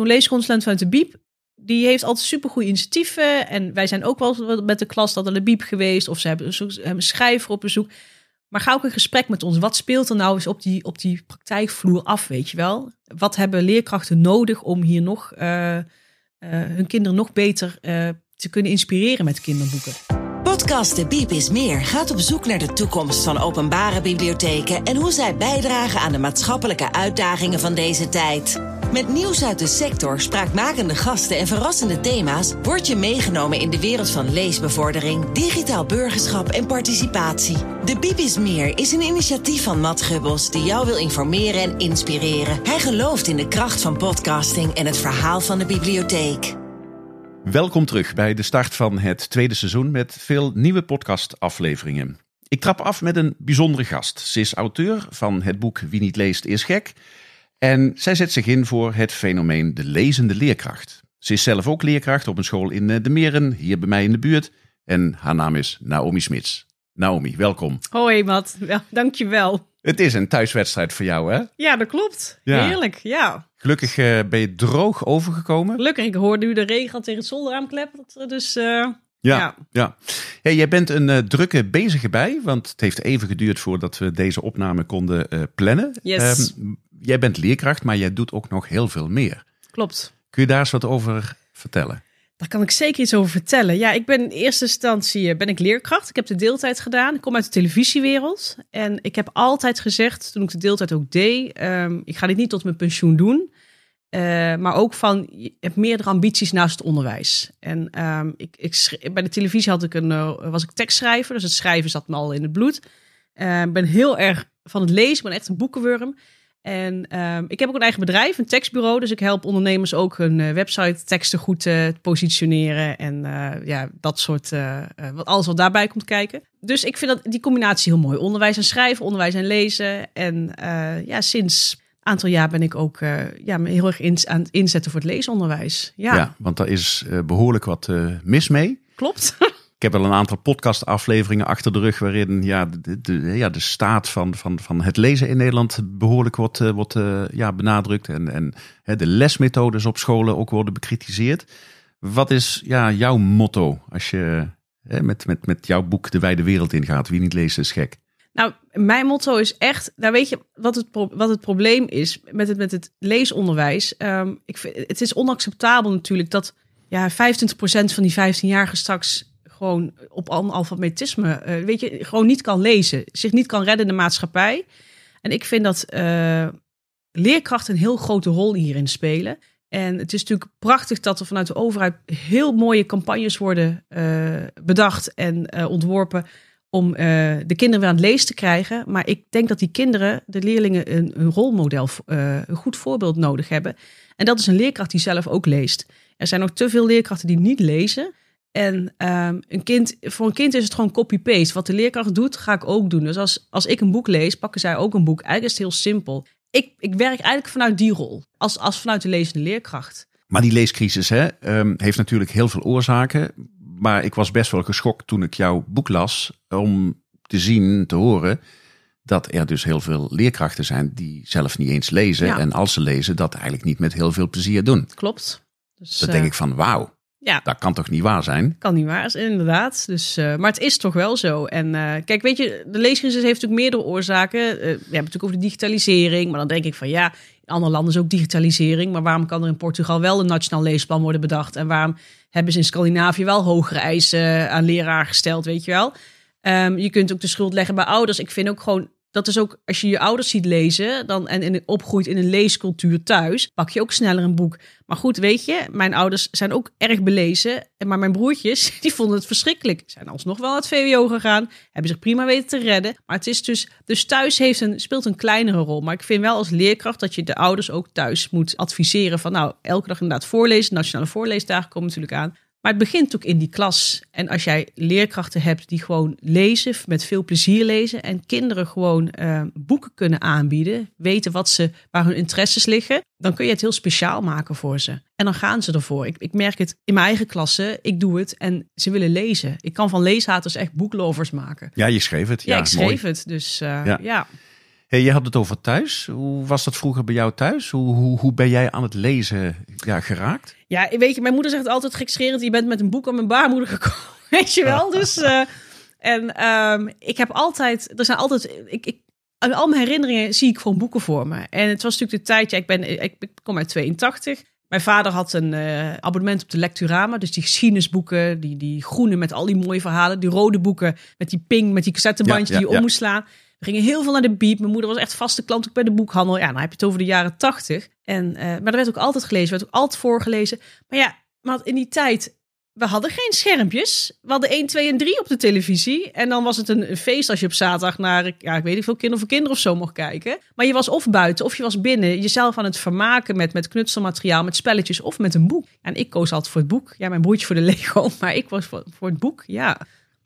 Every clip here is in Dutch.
zo'n leesconsulent vanuit de Biep, die heeft altijd supergoeie initiatieven. En wij zijn ook wel met de klas dat de Biep geweest. Of ze hebben, een schrijver op bezoek. Maar ga ook een gesprek met ons. Wat speelt er nou eens op die, op die praktijkvloer af, weet je wel? Wat hebben leerkrachten nodig om hier nog uh, uh, hun kinderen nog beter uh, te kunnen inspireren met kinderboeken? Podcast De Biep is Meer gaat op zoek naar de toekomst van openbare bibliotheken en hoe zij bijdragen aan de maatschappelijke uitdagingen van deze tijd. Met nieuws uit de sector, spraakmakende gasten en verrassende thema's word je meegenomen in de wereld van leesbevordering, digitaal burgerschap en participatie. De Biep is Meer is een initiatief van Matt Gubbels die jou wil informeren en inspireren. Hij gelooft in de kracht van podcasting en het verhaal van de bibliotheek. Welkom terug bij de start van het tweede seizoen met veel nieuwe podcastafleveringen. Ik trap af met een bijzondere gast. Ze is auteur van het boek Wie niet leest is gek. En zij zet zich in voor het fenomeen de lezende leerkracht. Ze is zelf ook leerkracht op een school in eh, de Meren, hier bij mij in de buurt. En haar naam is Naomi Smits. Naomi, welkom. Hoi Matt, ja, dankjewel. Het is een thuiswedstrijd voor jou, hè? Ja, dat klopt. Heerlijk, ja. Gelukkig uh, ben je droog overgekomen. Gelukkig, ik hoor nu de regen tegen het zolderraam. Dus uh, ja, ja. ja. Hey, jij bent een uh, drukke bezige bij, want het heeft even geduurd voordat we deze opname konden plannen. Yes. Um, jij bent leerkracht, maar jij doet ook nog heel veel meer. Klopt. Kun je daar eens wat over vertellen? Daar kan ik zeker iets over vertellen. Ja, ik ben in eerste instantie ben ik leerkracht. Ik heb de deeltijd gedaan. Ik kom uit de televisiewereld. En ik heb altijd gezegd, toen ik de deeltijd ook deed, um, ik ga dit niet tot mijn pensioen doen. Uh, maar ook van, je hebt meerdere ambities naast het onderwijs. En um, ik, ik, bij de televisie had ik een, uh, was ik tekstschrijver, dus het schrijven zat me al in het bloed. Ik uh, ben heel erg van het lezen, ik ben echt een boekenwurm. En um, ik heb ook een eigen bedrijf, een tekstbureau. Dus ik help ondernemers ook hun uh, website teksten goed uh, te positioneren. En uh, ja, dat soort, wat, alles wat daarbij komt kijken. Dus ik vind dat die combinatie heel mooi. Onderwijs en schrijven, onderwijs en lezen. En ja, sinds een aantal jaar ben ik ook ja, me heel erg in, aan het inzetten voor het leesonderwijs. Ja, ja want daar is behoorlijk wat mis mee. Klopt. Ik heb al een aantal podcastafleveringen achter de rug waarin ja, de, ja, de staat van, van, van het lezen in Nederland behoorlijk wordt, wordt ja, benadrukt. En, en hè, de lesmethodes op scholen ook worden bekritiseerd. Wat is ja, jouw motto als je hè, met, met, met jouw boek de wijde wereld ingaat? Wie niet leest is gek. Nou, mijn motto is echt, nou weet je wat het, wat het probleem is met het, met het leesonderwijs. Um, ik vind, het is onacceptabel natuurlijk dat ja, 25% van die 15-jarigen straks gewoon op analfabetisme, uh, weet je, gewoon niet kan lezen, zich niet kan redden in de maatschappij. En ik vind dat uh, leerkrachten een heel grote rol hierin spelen. En het is natuurlijk prachtig dat er vanuit de overheid heel mooie campagnes worden uh, bedacht en ontworpen om de kinderen weer aan het lezen te krijgen. Maar ik denk dat die kinderen, de leerlingen, een, een rolmodel, een goed voorbeeld nodig hebben. En dat is een leerkracht die zelf ook leest. Er zijn nog te veel leerkrachten die niet lezen. En um, een kind, voor een kind is het gewoon copy-paste. Wat de leerkracht doet, ga ik ook doen. Dus als, als ik een boek lees, pakken zij ook een boek. Eigenlijk is het heel simpel. Ik, ik werk eigenlijk vanuit die rol, als, als vanuit de lezende leerkracht. Maar die leescrisis hè, um, heeft natuurlijk heel veel oorzaken. Maar ik was best wel geschokt toen ik jouw boek las, om te zien, te horen, dat er dus heel veel leerkrachten zijn die zelf niet eens lezen. Ja. En als ze lezen, dat eigenlijk niet met heel veel plezier doen. Klopt. Dus, dat uh, denk ik van wauw. Ja. Dat kan toch niet waar zijn? Kan niet waar, inderdaad. Dus, uh, maar het is toch wel zo. En uh, kijk, weet je, de leescrisis heeft natuurlijk meerdere oorzaken. Uh, we hebben het natuurlijk over de digitalisering. Maar dan denk ik van ja, in andere landen is ook digitalisering. Maar waarom kan er in Portugal wel een nationaal leesplan worden bedacht? En waarom hebben ze in Scandinavië wel hogere eisen aan leraar gesteld, weet je wel? Um, je kunt ook de schuld leggen bij ouders. Ik vind ook gewoon dat is ook, als je je ouders ziet lezen dan, en, en opgroeit in een leescultuur thuis, pak je ook sneller een boek. Maar goed, weet je, mijn ouders zijn ook erg belezen. Maar mijn broertjes, die vonden het verschrikkelijk. Zijn alsnog wel naar het VWO gegaan, hebben zich prima weten te redden. Maar het is dus, dus thuis heeft een, speelt een kleinere rol. Maar ik vind wel als leerkracht dat je de ouders ook thuis moet adviseren van, nou, elke dag inderdaad voorlezen. Nationale voorleesdagen komen natuurlijk aan. Maar het begint ook in die klas. En als jij leerkrachten hebt die gewoon lezen, met veel plezier lezen. En kinderen gewoon uh, boeken kunnen aanbieden. Weten wat ze, waar hun interesses liggen. Dan kun je het heel speciaal maken voor ze. En dan gaan ze ervoor. Ik, ik merk het in mijn eigen klasse. Ik doe het en ze willen lezen. Ik kan van leeshaters echt boeklovers maken. Ja, je schreef het. Ja, ja ik schreef mooi. het. Dus uh, ja. ja. Hey, je had het over thuis. Hoe was dat vroeger bij jou thuis? Hoe, hoe, hoe ben jij aan het lezen ja, geraakt? Ja, weet je, mijn moeder zegt altijd gekscherend, je bent met een boek aan mijn baarmoeder gekomen. Weet je wel? Dus, uh, en ehm, ik heb altijd, er zijn altijd, ik, ik, al mijn herinneringen zie ik gewoon boeken voor me. En het was natuurlijk de tijd, ja, ik, ben, ik, ik kom uit 82. Mijn vader had een uh, abonnement op de Lecturama. Dus die geschiedenisboeken, die, die groene met al die mooie verhalen. Die rode boeken met die ping, met die cassettebandjes ja, ja, die je om moest slaan. We gingen heel veel naar de Biep. Mijn moeder was echt vaste klant ook bij de boekhandel. Ja, dan heb je het over de jaren tachtig. En, uh, maar er werd ook altijd gelezen, werd ook altijd voorgelezen. Maar ja, maar in die tijd we hadden geen schermpjes. We hadden 1, 2 en 3 op de televisie. En dan was het een, feest als je op zaterdag naar, ja, ik weet niet veel, kinderen voor kinderen of zo mocht kijken. Maar je was of buiten of je was binnen jezelf aan het vermaken met, met knutselmateriaal, met spelletjes of met een boek. En ik koos altijd voor het boek. Ja, mijn broertje voor de Lego, maar ik was voor, voor het boek, ja.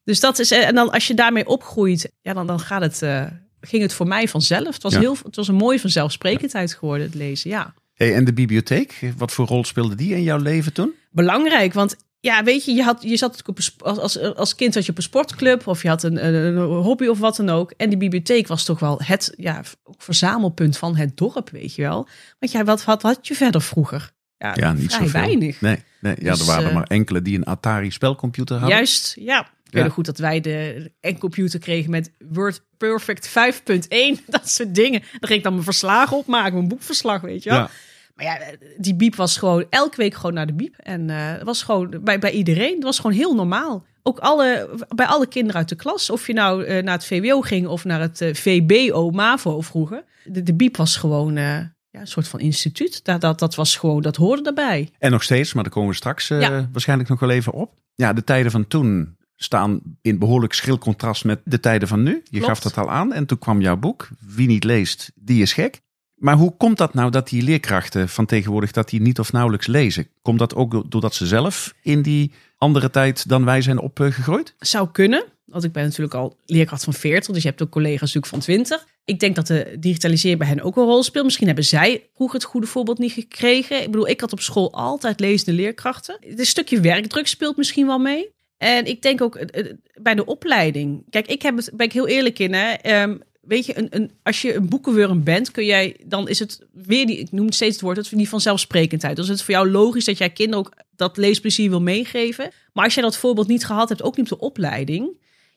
Dus dat is, en dan als je daarmee opgroeit, ja, dan, dan gaat het, uh, ging het voor mij vanzelf. Het was, Ja. heel, het was een mooie vanzelfsprekendheid geworden, het lezen, ja. Hey, en de bibliotheek, wat voor rol speelde die in jouw leven toen? belangrijk. Want ja, weet je, je, had, je zat als, als, als kind had je op een sportclub of je had een, een, hobby of wat dan ook. En die bibliotheek was toch wel het ja, verzamelpunt van het dorp, weet je wel. Want ja, wat, wat had je verder vroeger? Ja, Ja, niet vrij zoveel. weinig. Nee, nee ja, Dus, er waren er eh, maar enkele die een Atari spelcomputer hadden. Juist, ja. Ik Ja. goed dat wij de en computer kregen met Word Perfect 5.1. Dat soort dingen. Daar ging ik dan mijn verslagen opmaken, mijn boekverslag, weet je wel. Ja. Maar ja, die biep was gewoon elke week gewoon naar de biep. En het was gewoon bij, bij iedereen. Het was gewoon heel normaal. Ook alle, bij alle kinderen uit de klas. Of je nou eh, naar het VWO ging of naar het eh, VBO, MAVO vroeger. De, de biep was gewoon ja, een soort van instituut. Dat, dat, dat was gewoon, dat hoorde daarbij. En nog steeds, maar daar komen we straks Ja. waarschijnlijk nog wel even op. Ja, de tijden van toen staan in behoorlijk schril contrast met de tijden van nu. Je Klopt. gaf dat al aan en toen kwam jouw boek. Wie niet leest, die is gek. Maar hoe komt dat nou dat die leerkrachten van tegenwoordig dat die niet of nauwelijks lezen? Komt dat ook doordat ze zelf in die andere tijd dan wij zijn opgegroeid? Zou kunnen. Want ik ben natuurlijk al leerkracht van 40. Dus je hebt ook collega's natuurlijk van 20. Ik denk dat de digitalisering bij hen ook een rol speelt. Misschien hebben zij vroeger het goede voorbeeld niet gekregen. Ik bedoel, ik had op school altijd lezende leerkrachten. Het stukje werkdruk speelt misschien wel mee. En ik denk ook eh, eh, bij de opleiding. Kijk, ik heb het, ben ik heel eerlijk in. Hè? Ehm, weet je, een, een, als je een boekenwurm bent, kun jij, dan is het weer die, ik noem steeds het woord, het die vanzelfsprekendheid. Dus het is voor jou logisch dat jij kinderen ook dat leesplezier wil meegeven. Maar als jij dat voorbeeld niet gehad hebt, ook niet op de opleiding,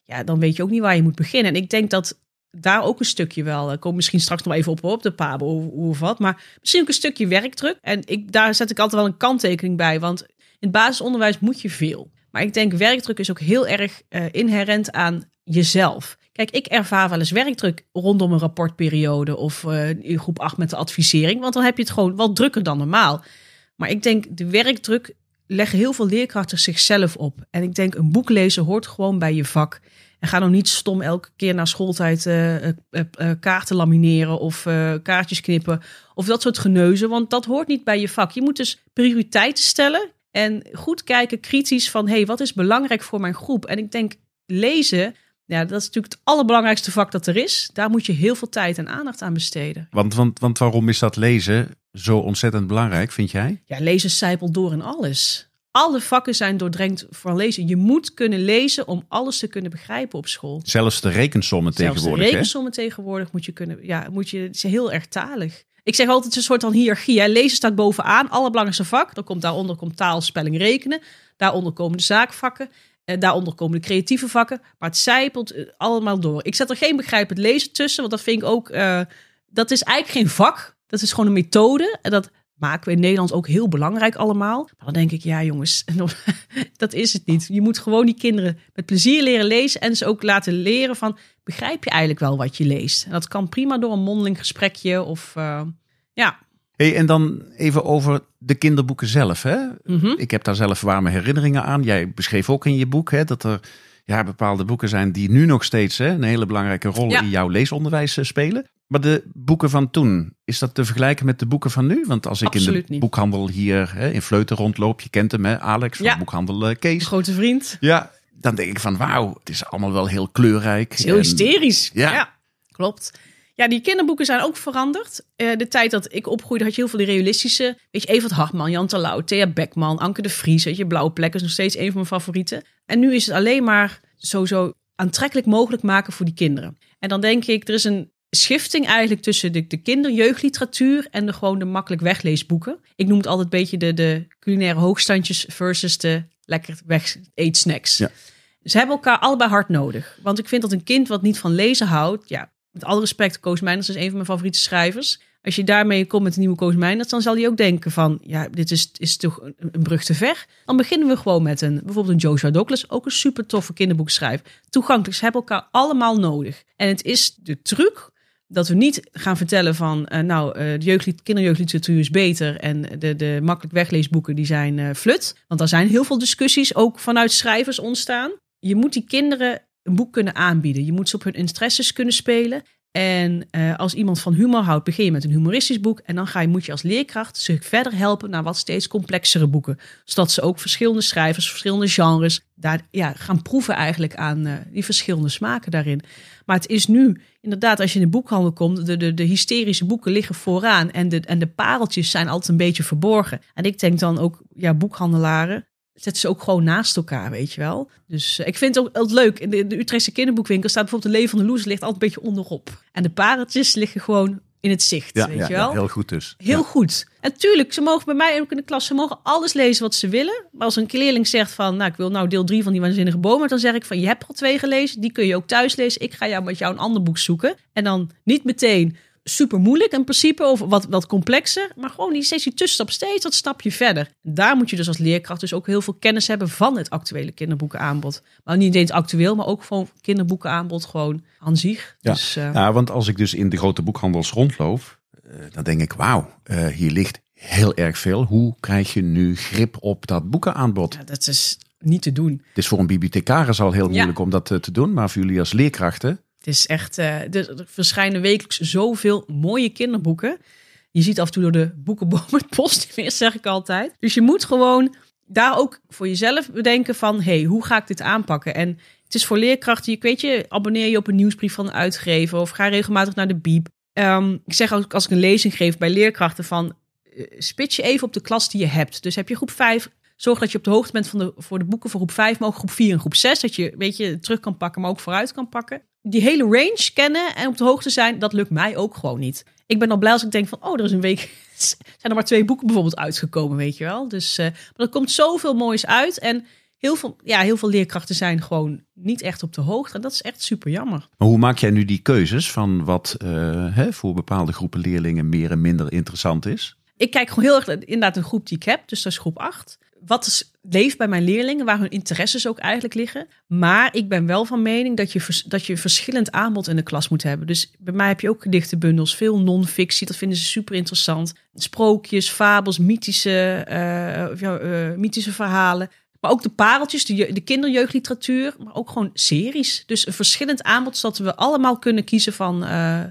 ja, dan weet je ook niet waar je moet beginnen. En ik denk dat daar ook een stukje wel, ik kom misschien straks nog even op, op de Pabo hoe of wat, maar misschien ook een stukje werkdruk. En ik, daar zet ik altijd wel een kanttekening bij, want in het basisonderwijs moet je veel. Maar ik denk werkdruk is ook heel erg eh, inherent aan jezelf. Kijk, ik ervaar wel eens werkdruk rondom een rapportperiode of eh, in groep 8 met de advisering, want dan heb je het gewoon wat drukker dan normaal. Maar ik denk, de werkdruk leggen heel veel leerkrachten zichzelf op. En ik denk, een boek lezen hoort gewoon bij je vak. En ga nou niet stom elke keer na schooltijd eh, eh, kaarten lamineren of kaartjes knippen. Of dat soort geneuzen, want dat hoort niet bij je vak. Je moet dus prioriteiten stellen en goed kijken, kritisch van... hé, hey, wat is belangrijk voor mijn groep? En ik denk, lezen, ja, dat is natuurlijk het allerbelangrijkste vak dat er is. Daar moet je heel veel tijd en aandacht aan besteden. Want, want, want waarom is dat lezen zo ontzettend belangrijk, vind jij? Ja, lezen zijpelt door in alles. Alle vakken zijn doordrenkt van lezen. Je moet kunnen lezen om alles te kunnen begrijpen op school. Zelfs de rekensommen Zelfs de tegenwoordig. hè? rekensommen tegenwoordig moet je kunnen. Ja, moet je. Het is heel erg talig. Ik zeg altijd het is een soort van hiërarchie. Hè. Lezen staat bovenaan, allerbelangrijkste vak. Dan komt daaronder komt taal, spelling, rekenen. Daaronder komen de zaakvakken. En daaronder komen de creatieve vakken. Maar het zijpelt eh, allemaal door. Ik zet er geen begrijpend lezen tussen, want dat vind ik ook. eh, dat is eigenlijk geen vak. Dat is gewoon een methode. En dat maken we in Nederland ook heel belangrijk allemaal. Maar dan denk ik, ja jongens, dat is het niet. Je moet gewoon die kinderen met plezier leren lezen en ze ook laten leren van, begrijp je eigenlijk wel wat je leest? En dat kan prima door een mondeling gesprekje of eh, ja. Hey, en dan even over de kinderboeken zelf. Hè? Mhm. Ik heb daar zelf warme herinneringen aan. Jij beschreef ook in je boek hè, dat er ja, bepaalde boeken zijn die nu nog steeds hè, een hele belangrijke rol Ja. in jouw leesonderwijs eh, spelen. Maar de boeken van toen, is dat te vergelijken met de boeken van nu? Want als ik in de niet. boekhandel hier hè, in Vleuten rondloop, je kent hem hè, Alex van Ja. boekhandel eh, Kees. grote vriend. Ja, dan denk ik van wauw, het is allemaal wel heel kleurrijk. Het is heel En- hysterisch. ja. klopt. Ja, die kinderboeken zijn ook veranderd. Eh, de tijd dat ik opgroeide had je heel veel die realistische. Weet je, Evert Hartman, Jan Terlouw, Thea Beckman, Anke de Vries. Weet je, Blauwe Plek is nog steeds een van mijn favorieten. En nu is het alleen maar zo, zo aantrekkelijk mogelijk maken voor die kinderen. En dan denk ik, er is een schifting eigenlijk tussen de, de kinderjeugdliteratuur en de gewoon de makkelijk wegleesboeken. Ik noem het altijd een beetje de, de culinaire hoogstandjes versus de lekker weg eetsnacks. Ja. Ze hebben elkaar allebei hard nodig. Want ik vind dat een kind wat niet van lezen houdt, ja, met alle respect, Koos Meijners is een van mijn favoriete schrijvers. Als je daarmee komt met een nieuwe Koos Meijners, dan zal hij ook denken van, ja, dit is, is toch een, brug te ver. Dan beginnen we gewoon met een, bijvoorbeeld een Joshua Douglas, ook een super toffe kinderboekschrijver. Toegankelijk, ze hebben elkaar allemaal nodig. En het is de truc dat we niet gaan vertellen van, eh, nou, eh, de kinderjeugdliteratuur is beter en de, de makkelijk wegleesboeken die zijn eh, flut. Want er zijn heel veel discussies ook vanuit schrijvers ontstaan. Je moet die kinderen een boek kunnen aanbieden. Je moet ze op hun interesses kunnen spelen. En eh, als iemand van humor houdt, begin je met een humoristisch boek. En dan ga je, moet je als leerkracht ze verder helpen naar wat steeds complexere boeken. Zodat ze ook verschillende schrijvers, verschillende genres daar ja, gaan proeven eigenlijk aan eh, die verschillende smaken daarin. Maar het is nu, inderdaad, als je in de boekhandel komt, de, de, de hysterische boeken liggen vooraan. En de, en de pareltjes zijn altijd een beetje verborgen. En ik denk dan ook, ja, boekhandelaren, zetten ze ook gewoon naast elkaar, weet je wel. Dus eh, ik vind het ook altijd leuk. In de, de Utrechtse kinderboekwinkel staat bijvoorbeeld de Leven van de Loes ligt altijd een beetje onderop. En de pareltjes liggen gewoon in het zicht, Ja, weet ja, je wel. ja, heel goed dus. Heel goed. En tuurlijk, ze mogen bij mij ook in de klas, ze mogen alles lezen wat ze willen. Maar als een leerling zegt van, nou, ik wil nou deel 3 van die waanzinnige bomen, dan zeg ik van, je hebt al twee gelezen, die kun je ook thuis lezen. Ik ga jou met jou een ander boek zoeken. En dan niet meteen super moeilijk in principe, of wat, wat complexer, maar gewoon die steeds die tussenstap, steeds dat stapje verder. Daar moet je dus als leerkracht dus ook heel veel kennis hebben van het actuele kinderboekenaanbod. Maar niet eens actueel, maar ook gewoon kinderboekenaanbod gewoon aan zich. Ja. Dus, eh, Ja, want als ik dus in de grote boekhandels rondloop, eh, dan denk ik, wauw, eh, hier ligt heel erg veel. Hoe krijg je nu grip op dat boekenaanbod? ja, dat is niet te doen. Het is voor een bibliothecaris al heel Ja. moeilijk om dat te doen, maar voor jullie als leerkrachten, is echt, eh, er er verschijnen wekelijks zoveel mooie kinderboeken. Je ziet af en toe door de boekenboom het post zeg ik altijd. Dus je moet gewoon daar ook voor jezelf bedenken van, hey, hoe ga ik dit aanpakken? En het is voor leerkrachten, je weet je, abonneer je op een nieuwsbrief van de uitgever of ga regelmatig naar de bieb. Ehm, ik zeg ook als ik een lezing geef bij leerkrachten van, eh, spits je even op de klas die je hebt. Dus heb je groep 5, zorg dat je op de hoogte bent van de, voor de boeken voor groep 5, maar ook groep 4 en groep 6. Dat je, weet je, terug kan pakken, maar ook vooruit kan pakken. Die hele range kennen en op de hoogte zijn, dat lukt mij ook gewoon niet. Ik ben al blij als ik denk van, oh, er is een week, zijn er maar twee boeken bijvoorbeeld uitgekomen, weet je wel. Dus, eh, maar er komt zoveel moois uit en heel veel, ja, heel veel leerkrachten zijn gewoon niet echt op de hoogte. En dat is echt super jammer. Maar hoe maak jij nu die keuzes van wat eh, hè, voor bepaalde groepen leerlingen meer en minder interessant is? Ik kijk gewoon heel erg inderdaad een groep die ik heb, dus dat is groep 8. Wat is, leeft bij mijn leerlingen, waar hun interesses ook eigenlijk liggen. Maar ik ben wel van mening dat je, vers- dat je verschillend aanbod in de klas moet hebben. Dus bij mij heb je ook gedichtenbundels, veel non-fictie, dat vinden ze super interessant. Sprookjes, fabels, mythische, eh, mythische verhalen. Maar ook de pareltjes, de, de kinderjeugdliteratuur, maar ook gewoon series. Dus een verschillend aanbod, zodat we allemaal kunnen kiezen van eh,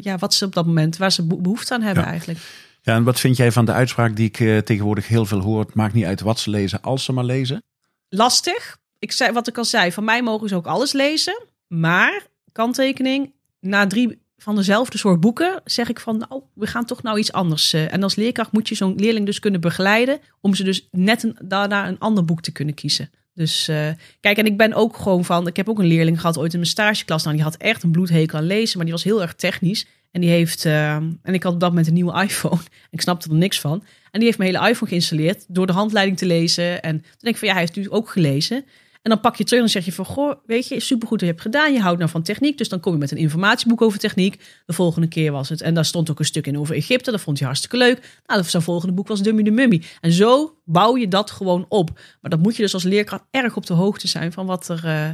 ja, wat ze op dat moment, waar ze be- behoefte aan hebben Ja. eigenlijk. Ja, en wat vind jij van de uitspraak die ik eh, tegenwoordig heel veel hoor? Het maakt niet uit wat ze lezen, als ze maar lezen. lastig. Ik zei, wat ik al zei, van mij mogen ze ook alles lezen. Maar, kanttekening, na drie van dezelfde soort boeken zeg ik van, nou, we gaan toch nou iets anders. eh. En als leerkracht moet je zo'n leerling dus kunnen begeleiden om ze dus net een, daarna een ander boek te kunnen kiezen. Dus eh, kijk, en ik ben ook gewoon van, ik heb ook een leerling gehad ooit in mijn stageklas. Nou, die had echt een bloedhekel aan lezen, maar die was heel erg technisch. En die heeft, eh, en ik had op dat moment een nieuwe iPhone. Ik snapte er niks van. En die heeft mijn hele iPhone geïnstalleerd door de handleiding te lezen. En toen denk ik van ja, hij heeft natuurlijk ook gelezen. En dan pak je terug en zeg je van goh, weet je, supergoed dat je hebt gedaan. Je houdt nou van techniek. Dus dan kom je met een informatieboek over techniek. De volgende keer was het. En daar stond ook een stuk in over Egypte. Dat vond hij hartstikke leuk. Nou, zijn volgende boek was Dummy de Mummy. En zo bouw je dat gewoon op. Maar dan moet je dus als leerkracht erg op de hoogte zijn van wat er. eh,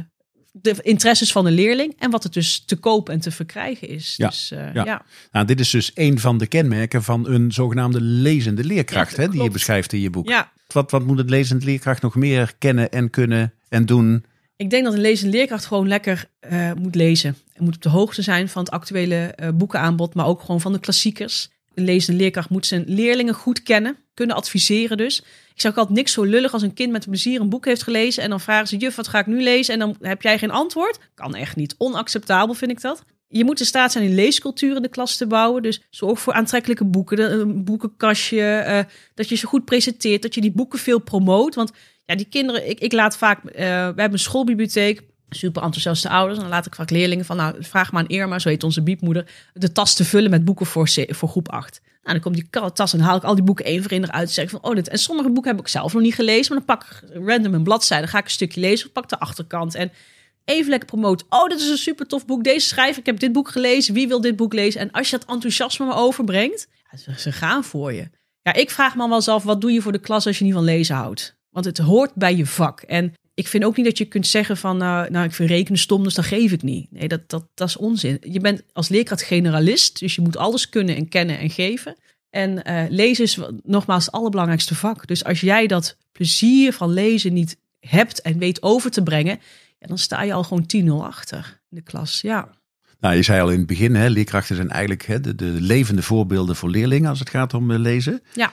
de interesses van de leerling en wat er dus te koop en te verkrijgen is. Ja, Dus eh, ja. ja. Nou, dit is dus een van de kenmerken van een zogenaamde lezende leerkracht, Ja, hè, die je beschrijft in je boek. ja. Wat, wat moet een lezende leerkracht nog meer kennen en kunnen en doen? Ik denk dat een lezende leerkracht gewoon lekker eh, moet lezen. En moet op de hoogte zijn van het actuele eh, boekenaanbod, maar ook gewoon van de klassiekers. Een lezende leerkracht moet zijn leerlingen goed kennen, kunnen adviseren dus. Ik zeg ook altijd niks zo lullig als een kind met plezier een boek heeft gelezen en dan vragen ze, juf, wat ga ik nu lezen? En dan heb jij geen antwoord. Kan echt niet. Onacceptabel vind ik dat. Je moet in staat zijn een leescultuur in de klas te bouwen. Dus zorg voor aantrekkelijke boeken, een boekenkastje, eh, dat je ze goed presenteert, dat je die boeken veel promoot. Want ja, die kinderen, ik, ik laat vaak, eh, we hebben een schoolbibliotheek. super enthousiaste ouders. En dan laat ik vaak leerlingen van, nou, vraag maar aan Irma, zo heet onze biepmoeder, de tas te vullen met boeken voor, voor groep 8. Nou, dan komt die tas en haal ik al die boeken één voor één eruit. En zeg ik van, oh, dit. En sommige boeken heb ik zelf nog niet gelezen, maar dan pak ik random een bladzijde, ga ik een stukje lezen, pak de achterkant en even lekker promoten. Oh, dit is een super tof boek. Deze schrijver, ik heb dit boek gelezen. Wie wil dit boek lezen? En als je dat enthousiasme maar overbrengt, ja, ze gaan voor je. Ja, ik vraag me wel eens af, wat doe je voor de klas als je niet van lezen houdt? Want het hoort bij je vak. En ik vind ook niet dat je kunt zeggen van, nou, nou ik vind rekenen stom, dus dan geef ik niet. Nee, dat, dat, dat is onzin. Je bent als leerkracht generalist, dus je moet alles kunnen en kennen en geven. En uh, lezen is nogmaals het allerbelangrijkste vak. Dus als jij dat plezier van lezen niet hebt en weet over te brengen, ja, dan sta je al gewoon 10-0 achter in de klas. Ja. Nou, je zei al in het begin, hè, leerkrachten zijn eigenlijk hè, de, de, levende voorbeelden voor leerlingen als het gaat om eh, lezen. Ja.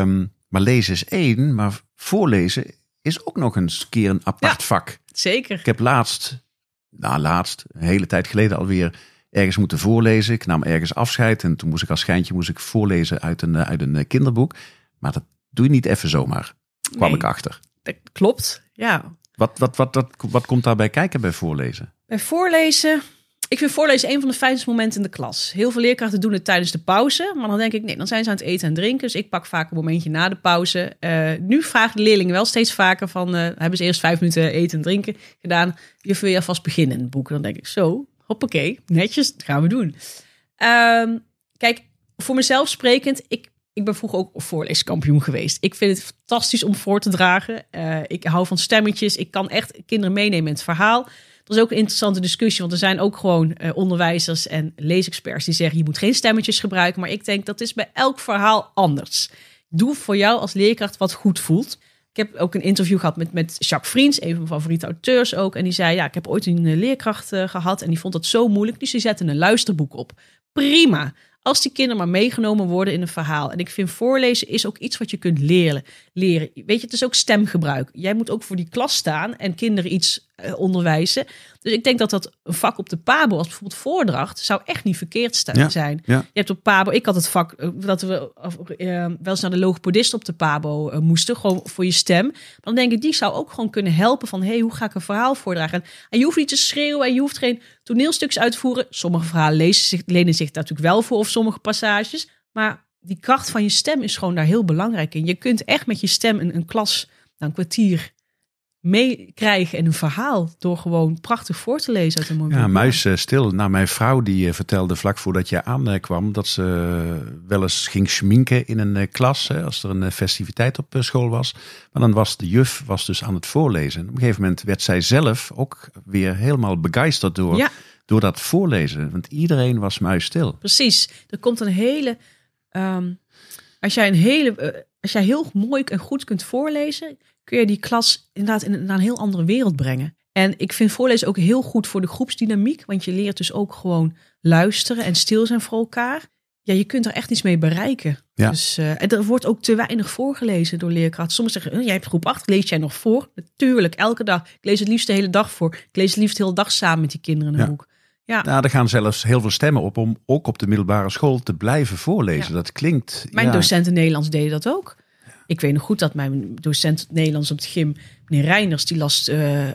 Um, maar lezen is één, maar voorlezen is ook nog eens keer een apart vak. Zeker. Ik heb laatst, nou laatst, een hele tijd geleden alweer ergens moeten voorlezen. Ik nam ergens afscheid en toen moest ik als schijntje moest ik voorlezen uit een, uit een kinderboek. Maar dat doe je niet even zomaar, kwam ik achter. Dat klopt, ja. Wat, wat, wat, wat, wat komt daarbij kijken bij voorlezen? Bij voorlezen ik vind voorlezen een van de fijnste momenten in de klas. Heel veel leerkrachten doen het tijdens de pauze. Maar dan denk ik, nee, dan zijn ze aan het eten en drinken. Dus ik pak vaak een momentje na de pauze. Uh, nu vragen de leerlingen wel steeds vaker van... Uh, hebben ze eerst vijf minuten eten en drinken gedaan. Je wil je alvast beginnen in het boek. Dan denk ik, zo, hoppakee, netjes, dat gaan we doen. Uh, kijk, voor mezelf sprekend, ik, ik ben vroeger ook voorleeskampioen geweest. Ik vind het fantastisch om voor te dragen. Uh, ik hou van stemmetjes. Ik kan echt kinderen meenemen in het verhaal. Dat is ook een interessante discussie, want er zijn ook gewoon uh, onderwijzers en leesexperts die zeggen je moet geen stemmetjes gebruiken. Maar ik denk dat is bij elk verhaal anders. Doe voor jou als leerkracht wat goed voelt. Ik heb ook een interview gehad met, met Jacques Vriends, een van mijn favoriete auteurs ook. En die zei, ja, ik heb ooit een leerkracht uh, gehad en die vond dat zo moeilijk. Dus die zette een luisterboek op. Prima. Als die kinderen maar meegenomen worden in een verhaal. En ik vind voorlezen is ook iets wat je kunt leren. leren. Weet je, het is ook stemgebruik. Jij moet ook voor die klas staan en kinderen iets onderwijzen. Dus ik denk dat dat een vak op de Pabo, als bijvoorbeeld voordracht, zou echt niet verkeerd zijn. Ja. Je hebt op Pabo, ik had het vak uh, dat we uh, wel eens naar de logopedist op de Pabo moesten, gewoon voor je stem. Dan denk ik, die zou ook gewoon kunnen helpen van, hey, hoe ga ik een verhaal voordragen? En je hoeft niet te schreeuwen en je hoeft geen toneelstukjes uit te voeren. Sommige verhalen lezen zich, lenen zich daar natuurlijk wel voor of sommige passages. Maar die kracht van je stem is gewoon daar heel belangrijk in. Je kunt echt met je stem een, een klas, nou, een kwartier meekrijgen en een verhaal door gewoon prachtig voor te lezen uit een mooi Ja, muis uh, stil. Nou, mijn vrouw die uh, vertelde vlak voordat je aankwam dat ze wel eens ging schminken in een klas hè, als er een festiviteit op school was. Maar dan was de juf was dus aan het voorlezen. Op een gegeven moment werd zij zelf ook weer helemaal begeisterd door, ja. door dat voorlezen. Want iedereen was muisstil. Precies. Er komt een hele... Um, als jij een hele... als jij heel mooi en goed kunt voorlezen, kun je die klas inderdaad in, naar een heel andere wereld brengen. En ik vind voorlezen ook heel goed voor de groepsdynamiek, want je leert dus ook gewoon luisteren en stil zijn voor elkaar. Ja, je kunt er echt iets mee bereiken. Ja. Dus, uh, en er wordt ook te weinig voorgelezen door leerkrachten. Soms zeggen, jij hebt groep 8, lees jij nog voor? Natuurlijk, elke dag. Ik lees het liefst de hele dag voor. Ik lees het liefst de hele dag samen met die kinderen een ja. boek. Ja. Nou, er gaan zelfs heel veel stemmen op om ook op de middelbare school te blijven voorlezen. Ja. Dat klinkt. Mijn ja, docenten Nederlands deden dat ook. Ik weet nog goed dat mijn docent Nederlands op het gym, meneer Reiners, die las uh, uh,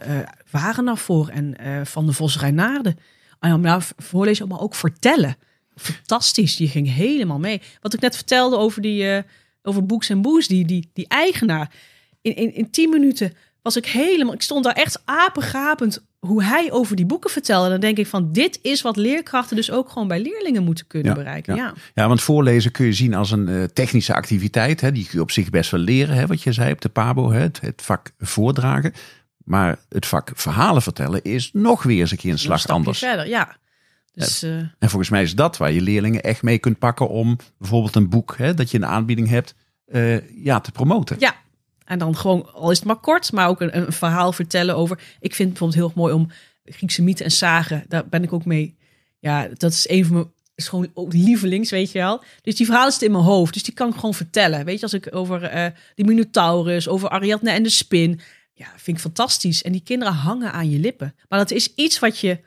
Wagenaar voor en uh, Van de Vos Reinaarde. En nou voorlezen, maar ook vertellen. Fantastisch, die ging helemaal mee. Wat ik net vertelde over, die, over Boeks en Boes, die, die, die eigenaar. In, in, in tien minuten was ik helemaal, ik stond daar echt apengapend hoe hij over die boeken vertelde. Dan denk ik van, dit is wat leerkrachten dus ook gewoon bij leerlingen moeten kunnen Ja, bereiken. ja. Ja. Ja, want voorlezen kun je zien als een eh, technische activiteit. Hè, die kun je op zich best wel leren, hè, wat je zei op de PABO, hè, het, het vak voordragen. Maar het vak verhalen vertellen is nog weer eens een keer een slag anders. verder, ja. Dus, eh, En volgens mij is dat waar je leerlingen echt mee kunt pakken om bijvoorbeeld een boek hè, dat je een aanbieding hebt, eh, ja, te promoten. Ja, en dan gewoon, al is het maar kort, maar ook een, een verhaal vertellen over. Ik vind het bijvoorbeeld heel mooi om Griekse mythen en zagen. Daar ben ik ook mee. Ja, dat is een van mijn is gewoon ook lievelings, weet je wel. Dus die verhalen zitten in mijn hoofd, dus die kan ik gewoon vertellen. Weet je, als ik over eh die Minotaurus, over Ariadne en de spin. Ja, vind ik fantastisch. En die kinderen hangen aan je lippen. Maar dat is iets wat je.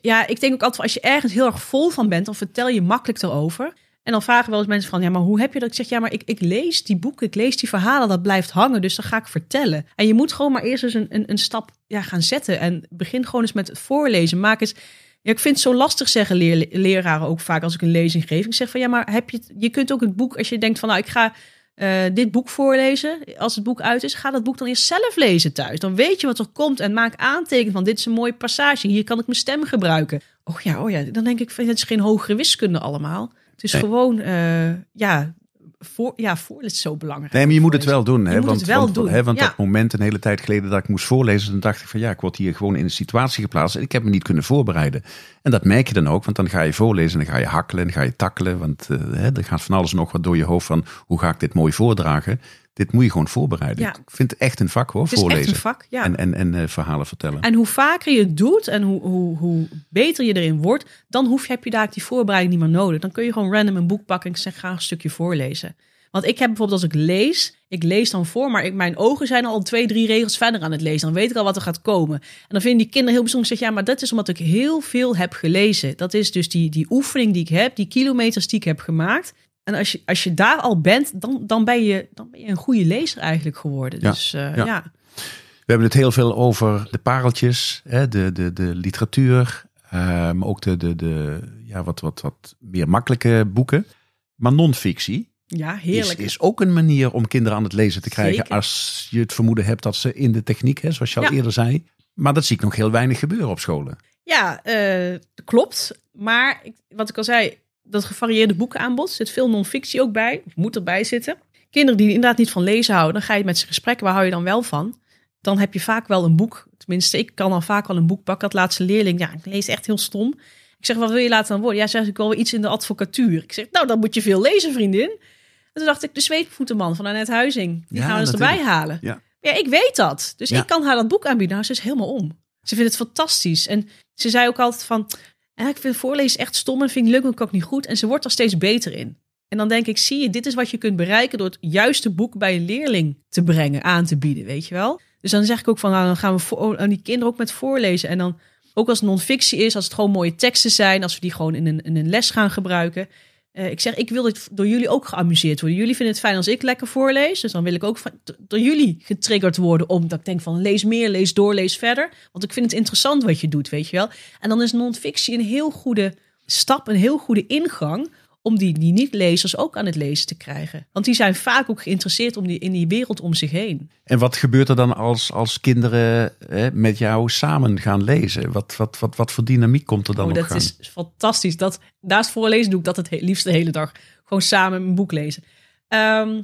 Ja, ik denk ook altijd, als je ergens heel erg vol van bent, dan vertel je makkelijk erover. En dan vragen wel eens mensen van, ja, maar hoe heb je dat? Ik zeg, ja, maar ik, ik lees die boeken, ik lees die verhalen, dat blijft hangen, dus dat ga ik vertellen. En je moet gewoon maar eerst eens een, een, een stap ja, gaan zetten en begin gewoon eens met het voorlezen. Maak eens, ja, ik vind het zo lastig zeggen leraren ook vaak als ik een lezing geef. Ik zeg van, ja, maar heb je, je kunt ook het boek, als je denkt van, nou, ik ga uh, dit boek voorlezen. Als het boek uit is, ga dat boek dan eerst zelf lezen thuis. Dan weet je wat er komt en maak aantekeningen van dit is een mooie passage. Hier kan ik mijn stem gebruiken. Oh ja, oh ja. Dan denk ik, van, het is geen hogere wiskunde allemaal. Het is gewoon, uh, ja, voor, ja, voorlezen is zo belangrijk. Nee, maar je moet het wel doen. Hè? moet want, het wel want, doen, Hè, want ja. dat moment een hele tijd geleden dat ik moest voorlezen, dan dacht ik van ja, ik word hier gewoon in een situatie geplaatst en ik heb me niet kunnen voorbereiden. En dat merk je dan ook, want dan ga je voorlezen en dan ga je hakkelen en dan ga je takkelen. Want uh, hè, er gaat van alles nog wat door je hoofd van hoe ga ik dit mooi voordragen. Dit moet je gewoon voorbereiden. Ja. Ik vind het echt een vak hoor, Het is voorlezen. echt een vak, ja. En, en, en uh, verhalen vertellen. En hoe vaker je het doet en hoe, hoe, hoe beter je erin wordt, dan hoef je, heb je daar die voorbereiding niet meer nodig. Dan kun je gewoon random een boek pakken en ik zeg ga een stukje voorlezen. Want ik heb bijvoorbeeld als ik lees, ik lees dan voor, maar ik, mijn ogen zijn al twee, drie regels verder aan het lezen. Dan weet ik al wat er gaat komen. En dan vinden die kinderen heel bijzonder. Ik zeg, ja, maar dat is omdat ik heel veel heb gelezen. Dat is dus die, die oefening die ik heb, die kilometers die ik heb gemaakt. En als je, als je daar al bent, dan, dan, ben je, dan ben je een goede lezer eigenlijk geworden. Ja, Dus uh, ja. ja. We hebben het heel veel over de pareltjes, hè, de, de, de literatuur, uh, maar ook de, de, de ja, wat, wat, wat meer makkelijke boeken. Maar non-fictie Ja, is, heerlijk. is ook een manier om kinderen aan het lezen te krijgen. Zeker. Als je het vermoeden hebt dat ze in de techniek, hè, zoals je al Ja. eerder zei. Maar dat zie ik nog heel weinig gebeuren op scholen. Ja, eh, klopt. Maar ik, wat ik al zei, dat gevarieerde boekenaanbod. Zit veel non-fictie ook bij. Of moet erbij zitten. Kinderen die inderdaad niet van lezen houden, dan ga je met ze gesprekken. Waar hou je dan wel van? Dan heb je vaak wel een boek. Tenminste, ik kan dan vaak wel een boek pakken. Dat laatste leerling, ja, ik lees echt heel stom. Ik zeg, wat wil je laten dan worden? Ja, zeg ik wel iets in de advocatuur. Ik zeg, nou, dan moet je veel lezen, vriendin. En toen dacht ik, de zweetvoetenman van Annette Huizing. Die Ja, gaan we eens natuurlijk. erbij halen. Ja. Ja, ik weet dat. Dus Ja. ik kan haar dat boek aanbieden. Nou, ze is helemaal om. Ze vindt het fantastisch. En ze zei ook altijd van... "Ja, ik vind voorlezen echt stom en vind ik leuk, ook niet goed. En ze wordt er steeds beter in. En dan denk ik, zie je, dit is wat je kunt bereiken... door het juiste boek bij een leerling te brengen, aan te bieden, weet je wel? Dus dan zeg ik ook van, nou, dan gaan we aan die kinderen ook met voorlezen. En dan, ook als het non-fictie is, als het gewoon mooie teksten zijn... als we die gewoon in een, in een les gaan gebruiken... Eh, ik zeg, ik wil dit door jullie ook geamuseerd worden. Jullie vinden het fijn als ik lekker voorlees. Dus dan wil ik ook door jullie getriggerd worden. Omdat ik denk van, lees meer, lees door, lees verder. Want ik vind het interessant wat je doet, weet je wel. En dan is non-fictie een heel goede stap, een heel goede ingang... om die, die niet-lezers ook aan het lezen te krijgen. Want die zijn vaak ook geïnteresseerd om die, in die wereld om zich heen. En wat gebeurt er dan als, als kinderen hè, met jou samen gaan lezen? Wat, wat, wat, wat voor dynamiek komt er dan Oh, op dat gang? is fantastisch. Dat, naast voorlezen doe ik dat het he- liefst de hele dag. Gewoon samen een boek lezen. Ehm,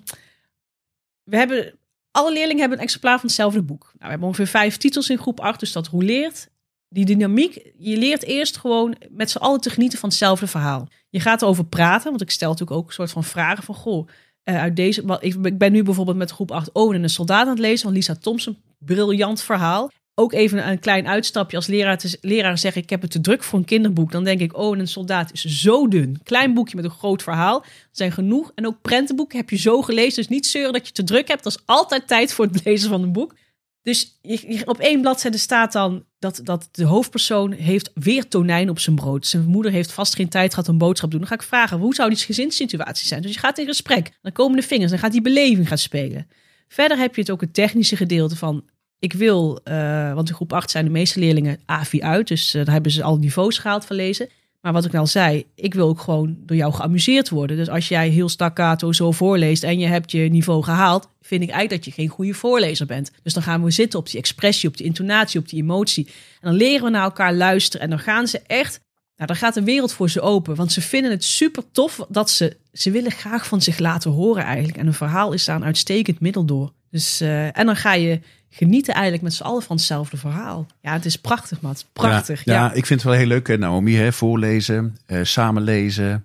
we hebben, alle leerlingen hebben een exemplaar van hetzelfde boek. Nou, we hebben ongeveer vijf titels in groep 8, dus dat roleert. Die dynamiek, je leert eerst gewoon met z'n allen te genieten van hetzelfde verhaal. Je gaat erover praten, want ik stel natuurlijk ook een soort van vragen van... Goh, eh, uit deze, ik ben nu bijvoorbeeld met groep 8 Owen en een soldaat aan het lezen van Lisa Thompson. Briljant verhaal. Ook even een klein uitstapje als leraar, te, leraar zeggen ik heb het te druk voor een kinderboek. Dan denk ik, oh, en een soldaat is zo dun. Klein boekje met een groot verhaal. Zijn genoeg. En ook prentenboeken heb je zo gelezen. Dus niet zeuren dat je te druk hebt. Dat is altijd tijd voor het lezen van een boek. Dus op één bladzijde staat dan dat, dat de hoofdpersoon heeft weer tonijn op zijn brood. Zijn moeder heeft vast geen tijd gehad om boodschap te doen. Dan ga ik vragen, hoe zou die gezinssituatie zijn? Dus je gaat in gesprek. Dan komen de vingers. Dan gaat die beleving gaan spelen. Verder heb je het ook het technische gedeelte van... Ik wil, eh, want in groep 8 zijn de meeste leerlingen AVI uit. Dus eh, daar hebben ze al niveaus gehaald van lezen. Maar wat ik al zei, ik wil ook gewoon door jou geamuseerd worden. Dus als jij heel staccato zo voorleest en je hebt je niveau gehaald, vind ik eigenlijk dat je geen goede voorlezer bent. Dus dan gaan we zitten op die expressie, op die intonatie, op die emotie. En dan leren we naar elkaar luisteren en dan gaan ze echt, nou dan gaat de wereld voor ze open. Want ze vinden het super tof dat ze, ze willen graag van zich laten horen eigenlijk. En een verhaal is daar een uitstekend middel door. Dus, eh, en dan ga je genieten eigenlijk met z'n allen van hetzelfde verhaal. Ja, het is prachtig, Matt. Prachtig. Ja, Ja, ja, ik vind het wel heel leuk, hè, Naomi. Hè, voorlezen, eh, samen lezen,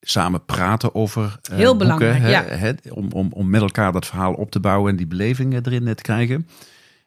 samen praten over eh, Heel boeken, belangrijk, hè, ja. hè, om, om, om met elkaar dat verhaal op te bouwen en die beleving eh, erin eh, te krijgen. Een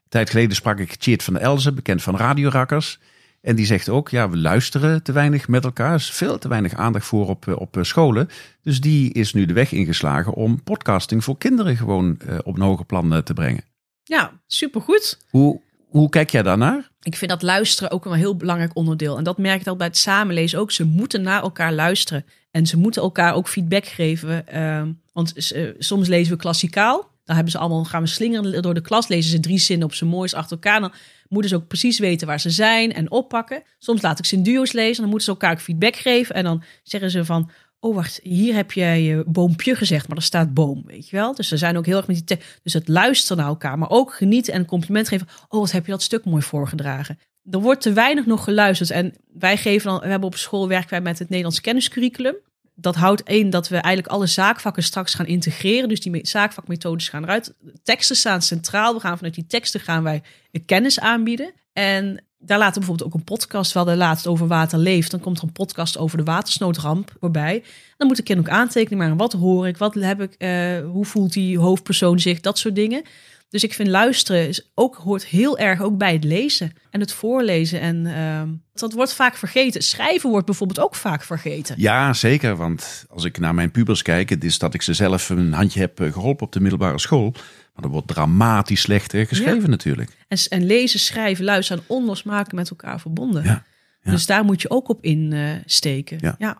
tijd geleden sprak ik Tjeerd van Elzen, bekend van Radio Rakkers. En die zegt ook, ja, we luisteren te weinig met elkaar. Er is veel te weinig aandacht voor op, eh, op eh, scholen. Dus die is nu de weg ingeslagen om podcasting voor kinderen gewoon eh, op een hoger plan eh, te brengen. Ja supergoed. Hoe, hoe kijk jij daarnaar? Ik vind dat luisteren ook een heel belangrijk onderdeel. En dat merk ik al bij het samenlezen ook. Ze moeten naar elkaar luisteren. En ze moeten elkaar ook feedback geven. Ehm, want eh, soms lezen we klassikaal. Dan hebben ze allemaal, gaan we slingeren door de klas, lezen ze drie zinnen op zijn moois achter elkaar. Dan moeten ze ook precies weten waar ze zijn en oppakken. Soms laat ik ze in duo's lezen, dan moeten ze elkaar ook feedback geven. En dan zeggen ze van, oh wacht, hier heb jij je boompje gezegd, maar er staat boom, weet je wel. Dus ze zijn ook heel erg met die... Dus het luisteren naar elkaar, maar ook genieten en compliment geven. Oh, wat heb je dat stuk mooi voorgedragen. Er wordt te weinig nog geluisterd. En wij geven dan, we hebben op school werken wij met het Nederlands kenniscurriculum dat houdt in dat we eigenlijk alle zaakvakken straks gaan integreren. Dus die zaakvakmethodes gaan eruit. Teksten staan centraal. We gaan vanuit die teksten gaan wij kennis aanbieden. En daar laten bijvoorbeeld ook een podcast. wel de laatst over water leeft. Dan komt er een podcast over de watersnoodramp voorbij. Dan moet de kind ook aantekenen. Maar wat hoor ik? Wat heb ik? Uh, hoe voelt die hoofdpersoon zich? Dat soort dingen. Dus ik vind luisteren is ook, hoort heel erg ook bij het lezen en het voorlezen. En uh, dat wordt vaak vergeten. Schrijven wordt bijvoorbeeld ook vaak vergeten. Ja, zeker. Want als ik naar mijn pubers kijk, het is dat ik ze zelf een handje heb eh, geholpen op de middelbare school. Er wordt dramatisch slecht geschreven natuurlijk. En, en, lezen, schrijven, luisteren en onlosmakelijk met elkaar verbonden. Ja. Dus daar moet je ook op insteken. Uh, ja.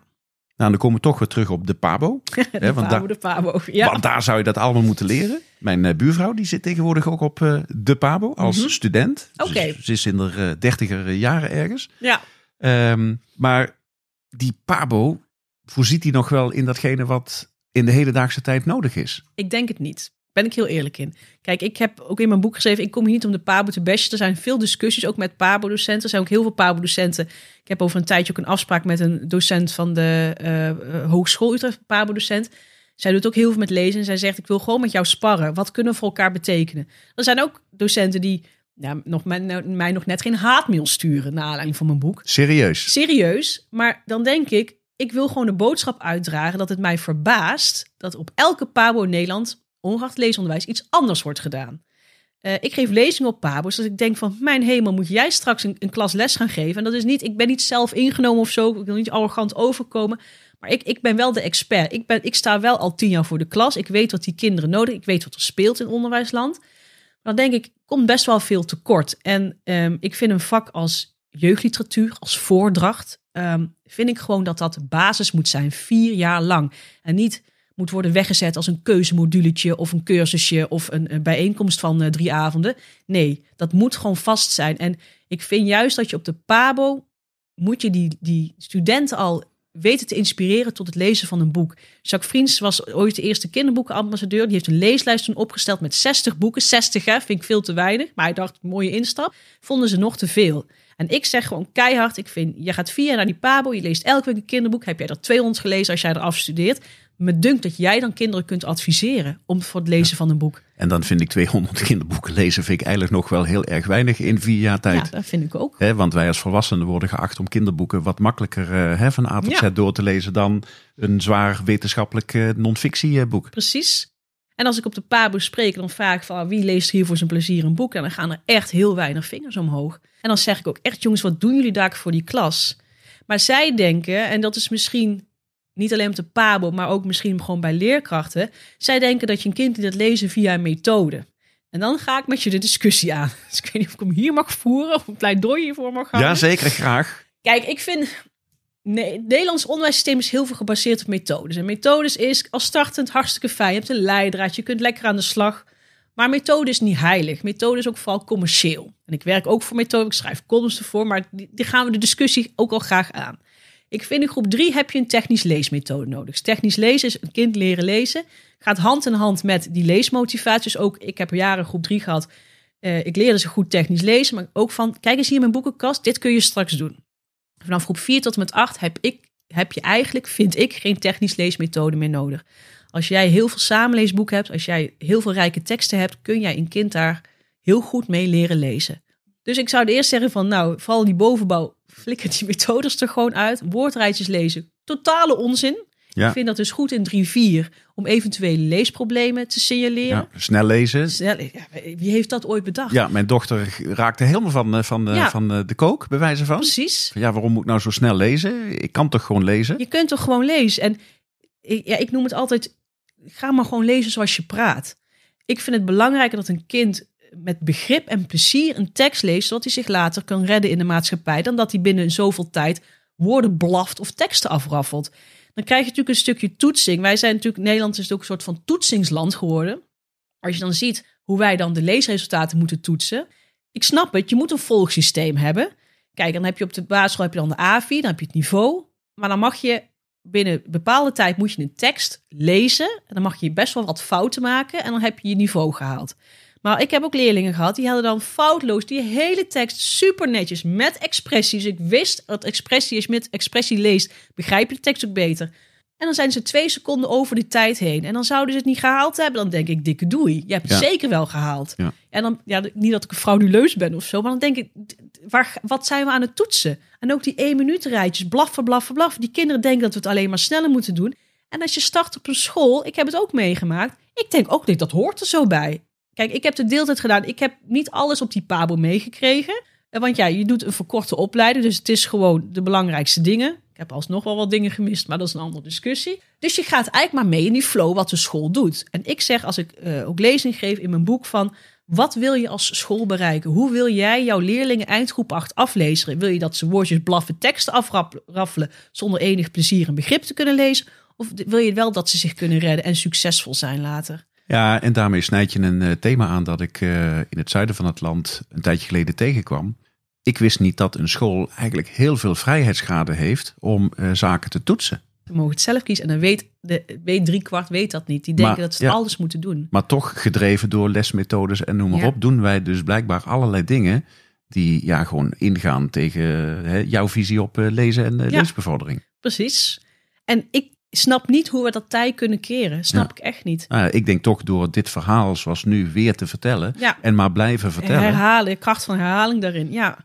Nou, dan komen we toch weer terug op de Pabo. de hè, want Pabo, de Pabo. Ja. Want daar zou je dat allemaal moeten leren. Mijn uh, buurvrouw die zit tegenwoordig ook op uh, de Pabo als mm -hmm. student. Oké. Okay. Ze, ze, is in de dertiger jaren ergens. Ja. Um, maar die Pabo, voorziet hij nog wel in datgene wat in de hedendaagse tijd nodig is? Ik denk het niet. Ben ik heel eerlijk in. Kijk, ik heb ook in mijn boek geschreven, ik kom hier niet om de Pabo te bashen. Er zijn veel discussies, ook met Pabo-docenten. Er zijn ook heel veel Pabo-docenten. Ik heb over een tijdje ook een afspraak met een docent van de uh, Hogeschool Utrecht, Pabo-docent. Zij doet ook heel veel met lezen en zij zegt, ik wil gewoon met jou sparren. Wat kunnen we voor elkaar betekenen? Er zijn ook docenten die ja, nog, mij, mij nog net geen haatmail sturen naar aanleiding van mijn boek. Serieus? Serieus, maar dan denk ik, ik wil gewoon de boodschap uitdragen dat het mij verbaast dat op elke Pabo in Nederland ongeacht leesonderwijs iets anders wordt gedaan. Uh, ik geef lezingen op Pabo's, dus ik denk van, mijn hemel, moet jij straks een, een, klas les gaan geven? En dat is niet, ik ben niet zelf ingenomen of zo, ik wil niet arrogant overkomen, maar ik, ik ben wel de expert. Ik, ben, ik sta wel al tien jaar voor de klas, ik weet wat die kinderen nodig, ik weet wat er speelt in onderwijsland. Maar dan denk ik, komt best wel veel tekort. En um, ik vind een vak als jeugdliteratuur, als voordracht, um, vind ik gewoon dat dat de basis moet zijn, vier jaar lang. En niet moet worden weggezet als een keuzemoduletje of een cursusje of een, een bijeenkomst van uh, drie avonden. Nee, dat moet gewoon vast zijn. En ik vind juist dat je op de Pabo moet je die, die studenten al weten te inspireren tot het lezen van een boek. Jacques Vriends was ooit de eerste kinderboekenambassadeur. Die heeft een leeslijst toen opgesteld met 60 boeken. 60 hè, vind ik veel te weinig. Maar hij dacht, mooie instap. Vonden ze nog te veel. En ik zeg gewoon keihard, ik vind, je gaat vier jaar naar die Pabo, je leest elke week een kinderboek. Heb jij er 200 gelezen als jij er afstudeert? me dunkt dat jij dan kinderen kunt adviseren om voor het lezen van een boek. En dan vind ik 200 kinderboeken lezen vind ik eigenlijk nog wel heel erg weinig in vier jaar tijd. Ja, dat vind ik ook. He, want wij als volwassenen worden geacht om kinderboeken wat makkelijker uh, van A tot Z door te lezen dan een zwaar wetenschappelijk uh, non-fictieboek. Precies. En als ik op de Pabo spreek, dan vraag ik van wie leest hier voor zijn plezier een boek? En dan gaan er echt heel weinig vingers omhoog. En dan zeg ik ook echt, jongens, wat doen jullie daar voor die klas? Maar zij denken, en dat is misschien niet alleen op de PABO, maar ook misschien gewoon bij leerkrachten. Zij denken dat je een kind dat lezen via een methode. En dan ga ik met je de discussie aan. Dus ik weet niet of ik hem hier mag voeren of een pleidooi hiervoor mag gaan. Ja, zeker, graag. Kijk, ik vind... Nee, het Nederlands onderwijssysteem is heel veel gebaseerd op methodes. En methodes is als startend hartstikke fijn. Je hebt een leidraad, je kunt lekker aan de slag. Maar methode is niet heilig. Methode is ook vooral commercieel. En ik werk ook voor methode, ik schrijf columns ervoor. Maar die, gaan we de discussie ook al graag aan. Ik vind in groep drie heb je een technisch leesmethode nodig. Dus technisch lezen is een kind leren lezen. Gaat hand in hand met die leesmotivaties. ook, ik heb jaren groep drie gehad. Uh, ik leerde ze goed technisch lezen. Maar ook van, kijk eens hier mijn boekenkast. Dit kun je straks doen. Vanaf groep 4 tot en met 8 heb, ik, heb je eigenlijk, vind ik, geen technisch leesmethode meer nodig. Als jij heel veel samenleesboeken hebt, als jij heel veel rijke teksten hebt, kun jij een kind daar heel goed mee leren lezen. Dus ik zou eerst zeggen van, nou, vooral die bovenbouw, flikker die methodes er gewoon uit. Woordrijtjes lezen, totale onzin. Ja. Ik vind dat dus goed in 3-4 om eventuele leesproblemen te signaleren. Ja, snel lezen. Snel, wie heeft dat ooit bedacht? Ja, mijn dochter raakte helemaal van, eh, van, ja. van de kook, bij wijze van. Precies. Ja, waarom moet ik nou zo snel lezen? Ik kan toch gewoon lezen? Je kunt toch gewoon lezen? En ja, ik noem het altijd, ga maar gewoon lezen zoals je praat. Ik vind het belangrijker dat een kind met begrip en plezier een tekst leest, zodat hij zich later kan redden in de maatschappij, dan dat hij binnen zoveel tijd woorden blaft of teksten afraffelt. Dan krijg je natuurlijk een stukje toetsing. Wij zijn natuurlijk, Nederland is ook een soort van toetsingsland geworden. Als je dan ziet hoe wij dan de leesresultaten moeten toetsen. Ik snap het, je moet een volgsysteem hebben. Kijk, dan heb je op de basisschool heb je dan de AVI, dan heb je het niveau. Maar dan mag je binnen een bepaalde tijd moet je een tekst lezen. En dan mag je best wel wat fouten maken. En dan heb je je niveau gehaald. Maar ik heb ook leerlingen gehad, die hadden dan foutloos die hele tekst super netjes met expressies. Ik wist dat expressie is met expressie leest, begrijp je de tekst ook beter. En dan zijn ze twee seconden over die tijd heen. En dan zouden ze het niet gehaald hebben. Dan denk ik, dikke doei. Je hebt het Ja. zeker wel gehaald. Ja. En dan, ja, niet dat ik een frauduleus ben of zo. Maar dan denk ik, waar, wat zijn we aan het toetsen? En ook die één minuut rijtjes, blaffen, blaffen, blaffen. Die kinderen denken dat we het alleen maar sneller moeten doen. En als je start op een school, ik heb het ook meegemaakt. Ik denk ook niet, dat hoort er zo bij. Kijk, ik heb de deeltijd gedaan. Ik heb niet alles op die pabo meegekregen. Eh, Want ja, je doet een verkorte opleiding. Dus het is gewoon de belangrijkste dingen. Ik heb alsnog wel wat dingen gemist, maar dat is een andere discussie. Dus je gaat eigenlijk maar mee in die flow wat de school doet. En ik zeg, als ik eh, ook lezing geef in mijn boek van... Wat wil je als school bereiken? Hoe wil jij jouw leerlingen eindgroep 8 aflezen? Wil je dat ze woordjes blaffen, teksten afraffelen... zonder enig plezier en begrip te kunnen lezen? Of wil je wel dat ze zich kunnen redden en succesvol zijn later? Ja, en daarmee snijd je een eh, thema aan dat ik eh, in het zuiden van het land een tijdje geleden tegenkwam. Ik wist niet dat een school eigenlijk heel veel vrijheidsgraden heeft om eh, zaken te toetsen. Ze mogen het zelf kiezen. En dan weet, de, weet drie kwart weet dat niet. Die denken Maar, dat ze ja. alles moeten doen. Maar toch gedreven door lesmethodes en noem maar Ja. op, doen wij dus blijkbaar allerlei dingen die ja, gewoon ingaan tegen hè, jouw visie op lezen en Ja. leesbevordering. Precies. En ik snap niet hoe we dat tij kunnen keren. Snap Ja. ik echt niet. Nou ja, ik denk toch door dit verhaal zoals nu weer te vertellen Ja. en maar blijven vertellen. Herhalen, kracht van herhaling daarin. Ja.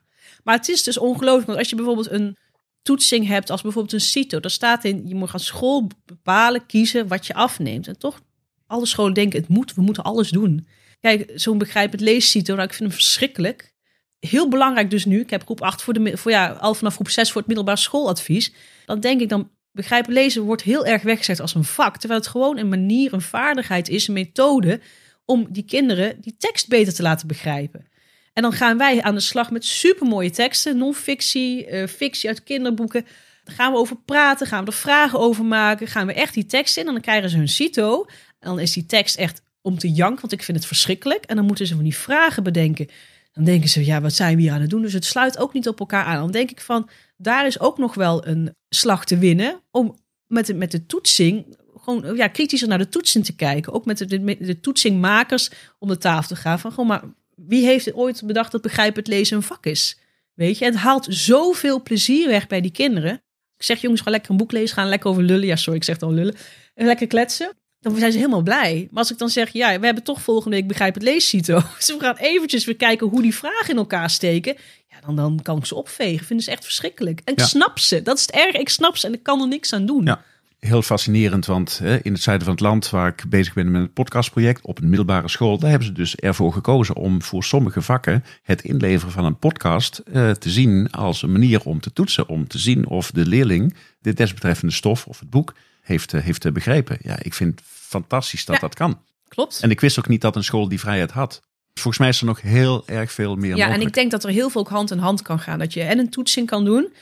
Maar het is dus ongelooflijk. Want als je bijvoorbeeld een toetsing hebt, als bijvoorbeeld een CITO, daar staat in, je moet als school bepalen, kiezen wat je afneemt. En toch, alle scholen denken, het moet, we moeten alles doen. Kijk, zo'n begrijpend lees-CITO, nou, ik vind hem verschrikkelijk. Heel belangrijk dus nu, ik heb groep 8 voor, de, voor ja, al vanaf groep 6 voor het middelbaar schooladvies. Dan denk ik dan, begrijpen lezen wordt heel erg weggezet als een vak. Terwijl het gewoon een manier, een vaardigheid is, een methode om die kinderen die tekst beter te laten begrijpen. En dan gaan wij aan de slag met supermooie teksten, non-fictie, eh, fictie uit kinderboeken. Daar gaan we over praten, gaan we er vragen over maken, gaan we echt die tekst in en dan krijgen ze hun cito. En dan is die tekst echt om te janken, want ik vind het verschrikkelijk. En dan moeten ze van die vragen bedenken. Dan denken ze, ja, wat zijn we hier aan het doen? Dus het sluit ook niet op elkaar aan. Dan denk ik van, daar is ook nog wel een slag te winnen om met de, met de toetsing gewoon ja, kritischer naar de toetsing te kijken. Ook met de, de, de toetsingmakers om de tafel te gaan van, gewoon maar wie heeft ooit bedacht dat begrijpen het lezen een vak is? Weet je, het haalt zoveel plezier weg bij die kinderen. Ik zeg jongens, ga lekker een boek lezen, gaan lekker over lullen. Ja, sorry, ik zeg dan lullen. En lekker kletsen. Dan zijn ze helemaal blij. Maar als ik dan zeg, ja, we hebben toch volgende week begrijp het leescito. Dus we gaan eventjes weer kijken hoe die vragen in elkaar steken. Ja, dan, dan kan ik ze opvegen. Vinden ze echt verschrikkelijk. En ik Ja. snap ze. Dat is het erg. Ik snap ze en ik kan er niks aan doen. Ja. Heel fascinerend, want hè, in het zuiden van het land, waar ik bezig ben met het podcastproject op een middelbare school, daar hebben ze dus ervoor gekozen om voor sommige vakken het inleveren van een podcast eh, te zien als een manier om te toetsen, om te zien of de leerling de desbetreffende stof of het boek heeft, eh, heeft eh, begrepen. Ja, ik vind fantastisch dat Ja. dat kan. Klopt. En ik wist ook niet dat een school die vrijheid had. Volgens mij is er nog heel erg veel meer Ja, en ik denk dat er heel veel ook hand in hand kan gaan. Dat je en een toetsing kan doen.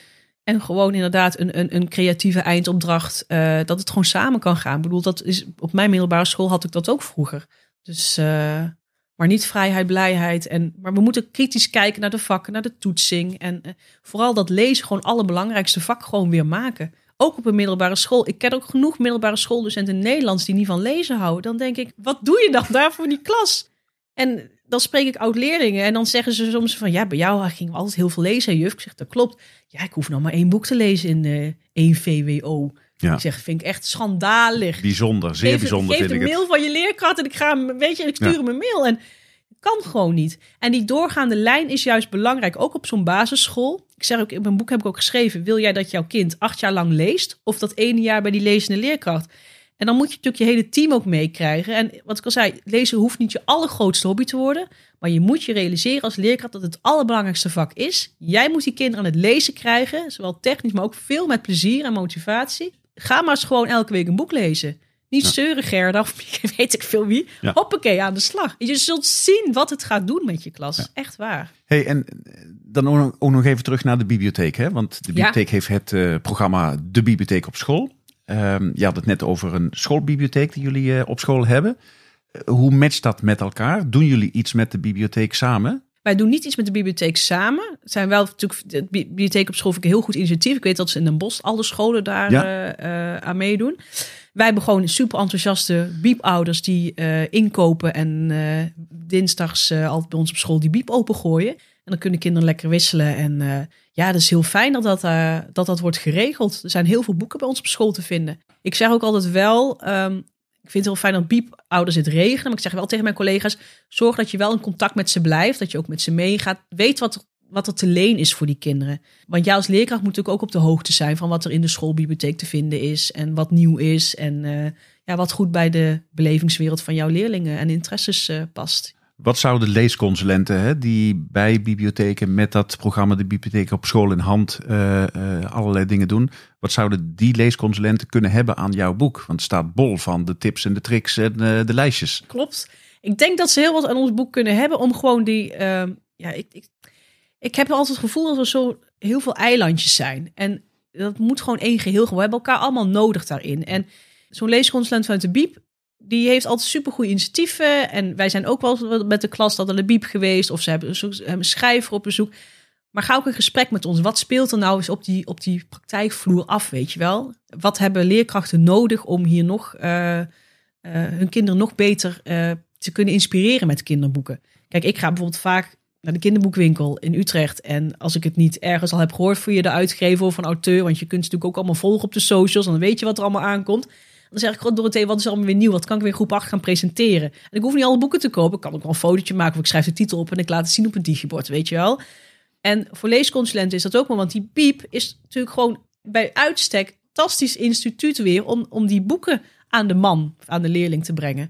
En gewoon inderdaad een, een, een creatieve eindopdracht. eh, dat het gewoon samen kan gaan. Ik bedoel, dat is, op mijn middelbare school had ik dat ook vroeger. Dus, eh, maar niet vrijheid, blijheid. En, maar we moeten kritisch kijken naar de vakken, naar de toetsing. En eh, vooral dat lezen, gewoon allerbelangrijkste vak gewoon weer maken. Ook op een middelbare school. Ik ken ook genoeg middelbare schooldocenten Nederlands die niet van lezen houden. Dan denk ik, wat doe je dan daar voor die klas? En dan spreek ik oud-leerlingen en dan zeggen ze soms van... ja, bij jou ging we altijd heel veel lezen, juf. Ik zeg, dat klopt. Ja, ik hoef nog maar één boek te lezen in eh één VWO. Ja. Ik zeg, vind ik echt schandalig. Bijzonder, zeer geef, bijzonder geef vind ik het. mail van je leerkracht en ik ga hem, weet je, ik stuur Ja. hem een mail. En kan gewoon niet. En die doorgaande lijn is juist belangrijk, ook op zo'n basisschool. Ik zeg ook, in mijn boek heb ik ook geschreven... wil jij dat jouw kind acht jaar lang leest? Of dat ene jaar bij die lezende leerkracht? En dan moet je natuurlijk je hele team ook meekrijgen. En wat ik al zei, lezen hoeft niet je allergrootste hobby te worden. Maar je moet je realiseren als leerkracht dat het allerbelangrijkste vak is. Jij moet die kinderen aan het lezen krijgen. Zowel technisch, maar ook veel met plezier en motivatie. Ga maar eens gewoon elke week een boek lezen. Niet Ja. zeuren Gerda of weet ik veel wie. Ja. Hoppakee, aan de slag. Je zult zien wat het gaat doen met je klas. Echt waar. Hey, en dan ook nog- even terug naar de bibliotheek. Hè? Want de bibliotheek heeft het eh, programma De Bibliotheek op School. Ehm, je had het net over een schoolbibliotheek die jullie eh, op school hebben. Eh, hoe matcht dat met elkaar? Doen jullie iets met de bibliotheek samen? Wij doen niet iets met de bibliotheek samen. Het zijn wel natuurlijk de bibliotheek op school vind ik een heel goed initiatief. Ik weet dat ze in Den Bosch alle scholen daar Ja. aan meedoen. Wij hebben gewoon super enthousiaste biepouders die inkopen en dinsdags altijd bij ons op school die biep opengooien. En dan kunnen kinderen lekker wisselen. En eh, ja, dat is heel fijn dat dat, eh, dat dat wordt geregeld. Er zijn heel veel boeken bij ons op school te vinden. Ik zeg ook altijd wel, ehm, ik vind het heel fijn dat biepouders het regelen. Maar ik zeg wel tegen mijn collega's, zorg dat je wel in contact met ze blijft. Dat je ook met ze meegaat. Weet wat wat er te leen is voor die kinderen. Want jij als leerkracht moet natuurlijk ook op de hoogte zijn van wat er in de schoolbibliotheek te vinden is. En wat nieuw is. En eh, ja, wat goed bij de belevingswereld van jouw leerlingen en interesses past. Wat zouden leesconsulenten hè, die bij bibliotheken met dat programma De Bibliotheek op School in hand eh, eh, allerlei dingen doen. Wat zouden die leesconsulenten kunnen hebben aan jouw boek? Want het staat bol van de tips en de tricks en eh, de lijstjes. Klopt. Ik denk dat ze heel wat aan ons boek kunnen hebben om gewoon die. ehm, ja, ik, ik, ik heb altijd het gevoel dat er zo heel veel eilandjes zijn. En dat moet gewoon één geheel. We hebben elkaar allemaal nodig daarin. En zo'n leesconsulent vanuit de Biep, die heeft altijd supergoeie initiatieven. En wij zijn ook wel met de klas dat de Biep geweest. Of ze hebben, een schrijver op bezoek. Maar ga ook een gesprek met ons. Wat speelt er nou eens op die, op die praktijkvloer af, weet je wel? Wat hebben leerkrachten nodig om hier nog eh, eh, hun kinderen nog beter eh, te kunnen inspireren met kinderboeken? Kijk, ik ga bijvoorbeeld vaak naar de kinderboekwinkel in Utrecht. En als ik het niet ergens al heb gehoord via de uitgever of een auteur, want je kunt ze natuurlijk ook allemaal volgen op de socials, dan weet je wat er allemaal aankomt. Dan zeg ik gewoon, Dorothee, wat is er allemaal weer nieuw? Wat kan ik weer groep 8 gaan presenteren? En ik hoef niet alle boeken te kopen. Ik kan ook wel een fotootje maken of ik schrijf de titel op en ik laat het zien op een digibord, weet je wel. En voor leesconsulenten is dat ook wel, want die piep is natuurlijk gewoon bij uitstek een fantastisch instituut weer om, om die boeken aan de man, aan de leerling te brengen.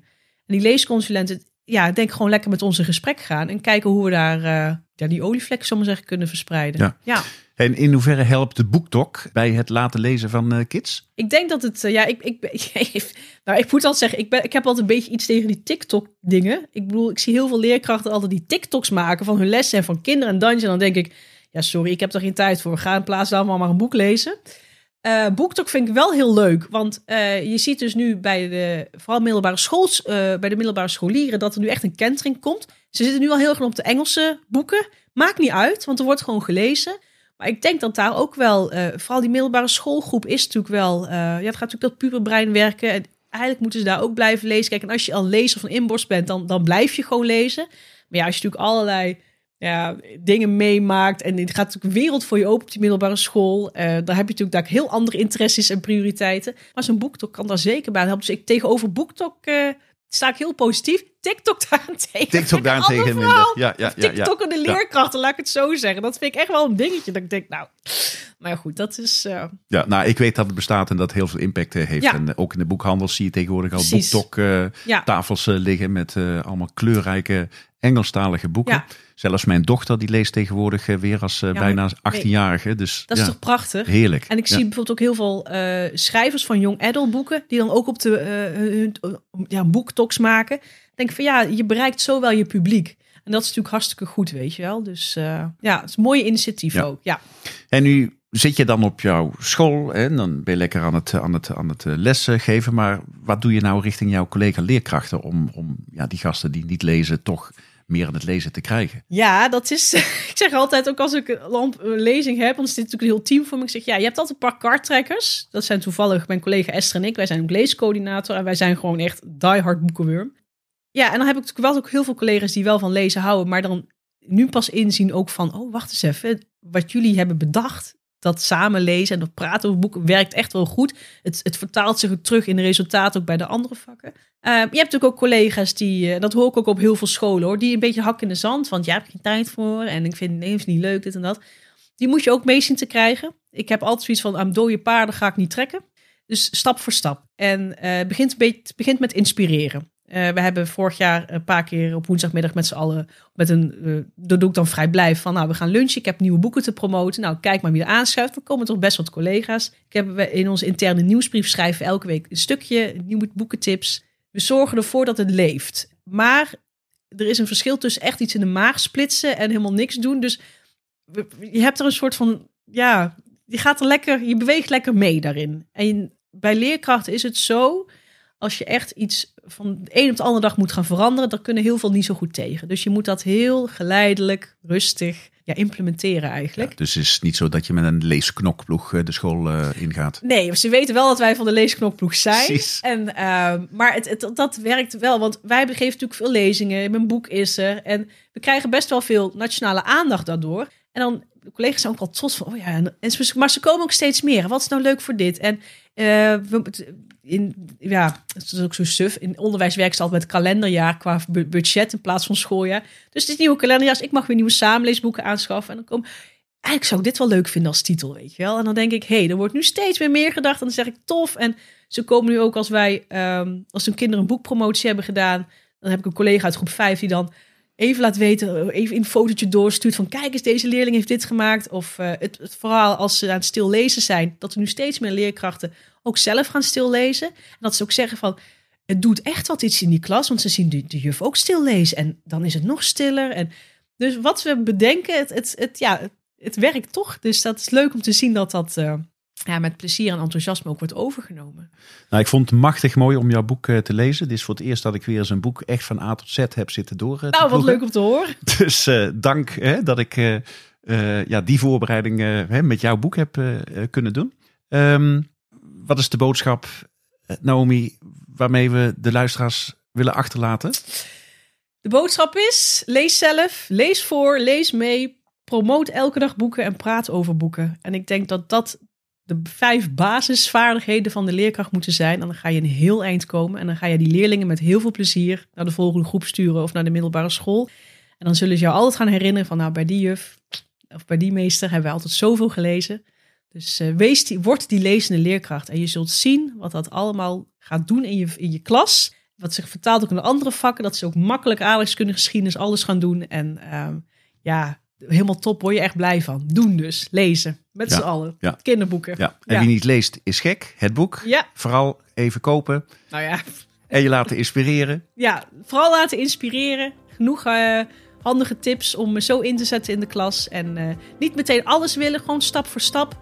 En die leesconsulenten, ja, denk gewoon lekker met ons in gesprek gaan en kijken hoe we daar uh, ja, die olievlek, zullen we zeggen, kunnen verspreiden. Ja. ja. En in hoeverre helpt de boekdok bij het laten lezen van uh, kids? Ik denk dat het, uh, ja, ik, ik, nou, ik moet altijd zeggen, ik, ben, ik heb altijd een beetje iets tegen die TikTok-dingen. Ik bedoel, ik zie heel veel leerkrachten altijd die TikToks maken van hun lessen en van kinderen en dan denk ik, ja, sorry, ik heb er geen tijd voor. Ga in plaats daarvan maar een boek lezen. Uh, BookTok vind ik wel heel leuk, want je ziet dus nu bij de vooral middelbare school, uh, bij de middelbare scholieren dat er nu echt een kentering komt. Ze zitten nu al heel erg op de Engelse boeken. Maakt niet uit, want er wordt gewoon gelezen. Maar ik denk dat daar ook wel, uh, vooral die middelbare schoolgroep is natuurlijk wel, uh, ja, het gaat natuurlijk dat puberbrein werken. En eigenlijk moeten ze daar ook blijven lezen. Kijk, en als je al lezer van inborst bent, dan, dan blijf je gewoon lezen. Maar ja, als je natuurlijk allerlei ja, dingen meemaakt en het gaat natuurlijk wereld voor je open op die middelbare school. Uh, daar heb je natuurlijk daar heel andere interesses en prioriteiten. Maar zo'n boektok kan daar zeker bij helpen. Dus ik tegenover boektok sta ik heel positief. TikTok daarentegen. TikTok daarentegen minder. Ja, ja, ja, TikTok en de leerkrachten, laat ik het zo zeggen. Dat vind ik echt wel een dingetje. Dat ik denk, nou, maar goed, dat is. Uh... Ja, nou, ik weet dat het bestaat en dat heel veel impact heeft. Ja. En ook in de boekhandel zie je tegenwoordig al Precies. boektok Ja. tafels uh, liggen met allemaal kleurrijke Engelstalige boeken. Ja. Zelfs mijn dochter die leest tegenwoordig uh, weer als uh, Ja, bijna maar- 18-jarige. Dus Dat is toch prachtig? heerlijk. En ik zie bijvoorbeeld ook heel veel eh, schrijvers van young adult boeken, die dan ook op de eh, hun uh, ja, boektoks maken. Ik denk van ja, je bereikt zo wel je publiek. En dat is natuurlijk hartstikke goed, weet je wel. Dus eh, ja, het is een mooie initiatief ook. Ja. En nu zit je dan op jouw school en dan ben je lekker aan het, aan het, aan het eh, lessen geven. Maar wat doe je nou richting jouw collega-leerkrachten om, om ja, die gasten die niet lezen toch meer aan het lezen te krijgen? ja, dat is. ik zeg altijd ook als ik een lamp- lezing heb, want zit natuurlijk een heel team voor me. Ik zeg ja, je hebt altijd een paar karttrekkers. Dat zijn toevallig mijn collega Esther en ik. Wij zijn ook leescoördinator en wij zijn gewoon echt diehard boekenworm. Ja, en dan heb ik natuurlijk wel ook heel veel collega's die wel van lezen houden, maar dan nu pas inzien ook van, oh, wacht eens even, wat jullie hebben bedacht, dat samen lezen en dat praten over boeken werkt echt wel goed. Het, het vertaalt zich ook terug in de resultaten ook bij de andere vakken. Uh, je hebt natuurlijk ook collega's die, uh, dat hoor ik ook op heel veel scholen hoor, die een beetje hak in de zand, want ja, heb ik geen tijd voor en ik vind het niet leuk, dit en dat. Die moet je ook mee zien te krijgen. Ik heb altijd zoiets van, aan dode paarden ga ik niet trekken. Dus stap voor stap. En uh, begint, begint met inspireren. Uh, we hebben vorig jaar een paar keer op woensdagmiddag met z'n allen met een, uh, dat doe ik dan vrij blij van, nou we gaan lunchen, ik heb nieuwe boeken te promoten. Nou kijk maar wie er aanschuift, er komen toch best wat collega's. Ik heb in onze interne nieuwsbrief schrijven elke week een stukje, nieuwe boekentips. We zorgen ervoor dat het leeft. Maar er is een verschil tussen echt iets in de maag splitsen en helemaal niks doen. Dus je hebt er een soort van, ja, je gaat er lekker, je beweegt lekker mee daarin. En bij leerkrachten is het zo, als je echt iets van de een op de andere dag moet gaan veranderen, dan kunnen heel veel niet zo goed tegen. Dus je moet dat heel geleidelijk, rustig ja, implementeren eigenlijk. dus het is niet zo dat je met een leesknokploeg eh, de school uh, ingaat. Nee, ze weten wel dat wij van de leesknokploeg zijn. Precies. En, uh, maar het, het, dat werkt wel, want wij geven natuurlijk veel lezingen. Mijn boek is er. En we krijgen best wel veel nationale aandacht daardoor. En dan de collega's zijn ook al trots van, oh ja, en, en, maar ze komen ook steeds meer. Wat is nou leuk voor dit? En uh, in, ja, het is ook zo suf. In onderwijs met kalenderjaar qua budget in plaats van schooljaar. Dus dit nieuwe kalenderjaar, ik mag weer nieuwe samenleesboeken aanschaffen. En dan kom eigenlijk zou ik dit wel leuk vinden als titel, weet je wel. En dan denk ik, hé, hey, er wordt nu steeds weer meer gedacht. En dan zeg ik, tof. En ze komen nu ook als wij, um, als hun kinderen een boekpromotie hebben gedaan. Dan heb ik een collega uit groep 5 die dan even laat weten, even een fotootje doorstuurt van kijk eens, deze leerling heeft dit gemaakt. Of uh, het, verhaal als ze aan het stil lezen zijn, dat er nu steeds meer leerkrachten ook zelf gaan stil lezen. En dat ze ook zeggen van, het doet echt wat iets in die klas, want ze zien de, de juf ook stil lezen. En dan is het nog stiller. En dus wat we bedenken, het, het, het, ja, het, werkt toch. Dus dat is leuk om te zien dat dat... Uh, ja, met plezier en enthousiasme ook wordt overgenomen. Nou, ik vond het machtig mooi om jouw boek uh, te lezen. Dit is voor het eerst dat ik weer eens een boek echt van A tot Z heb zitten door. Uh, nou, wat leuk om te horen. Dus uh, dank hè, dat ik ja, die voorbereiding met jouw boek heb kunnen doen. Um, wat is de boodschap, Naomi, waarmee we de luisteraars willen achterlaten? De boodschap is: lees zelf, lees voor, lees mee, promoot elke dag boeken en praat over boeken. En ik denk dat dat de vijf basisvaardigheden van de leerkracht moeten zijn. En dan ga je een heel eind komen. En dan ga je die leerlingen met heel veel plezier naar de volgende groep sturen of naar de middelbare school. En dan zullen ze jou altijd gaan herinneren van nou bij die juf of bij die meester hebben we altijd zoveel gelezen. Dus uh, die, word die lezende leerkracht. En je zult zien wat dat allemaal gaat doen in je, in je klas. Wat zich vertaalt ook in de andere vakken. Dat ze ook makkelijk aardrijkskunde, geschiedenis, alles gaan doen. En uh, ja, helemaal top, word je echt blij van. Doen dus, lezen, met ja, z'n allen. Ja. Kinderboeken. Ja. En wie niet leest is gek, het boek. Ja. Vooral even kopen. Nou ja. En je laten inspireren. Ja, vooral laten inspireren. Genoeg uh, handige tips om me zo in te zetten in de klas. En uh, niet meteen alles willen, gewoon stap voor stap.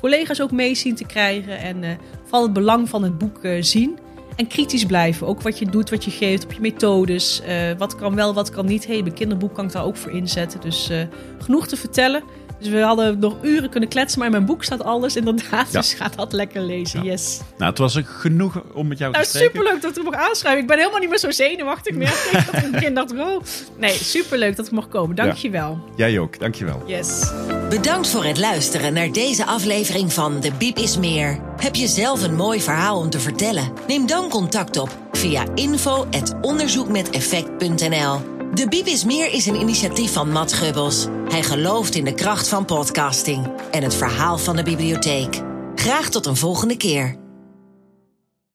Collega's ook mee zien te krijgen. En uh, vooral het belang van het boek zien. En kritisch blijven. Ook wat je doet, wat je geeft op je methodes. Uh, wat kan wel, wat kan niet. mijn kinderboek kan ik daar ook voor inzetten. Dus uh, genoeg te vertellen. Dus we hadden nog uren kunnen kletsen, maar in mijn boek staat alles inderdaad. Ja. Dus ga dat lekker lezen, ja. yes. Nou, het was genoeg om met jou nou, te spreken. Superleuk dat ik mocht aanschrijven. Ik ben helemaal niet meer zo zenuwachtig meer. ik dat ik begin dacht, oh. Nee, superleuk dat ik mocht komen. Dankjewel. Ja. Jij ook, dankjewel. Yes. Bedankt voor het luisteren naar deze aflevering van De Biep is Meer. Heb je zelf een mooi verhaal om te vertellen? Neem dan contact op via info.onderzoekmeteffect.nl De Biep is Meer is een initiatief van Matt Gubbels. Hij gelooft in de kracht van podcasting en het verhaal van de bibliotheek. Graag tot een volgende keer.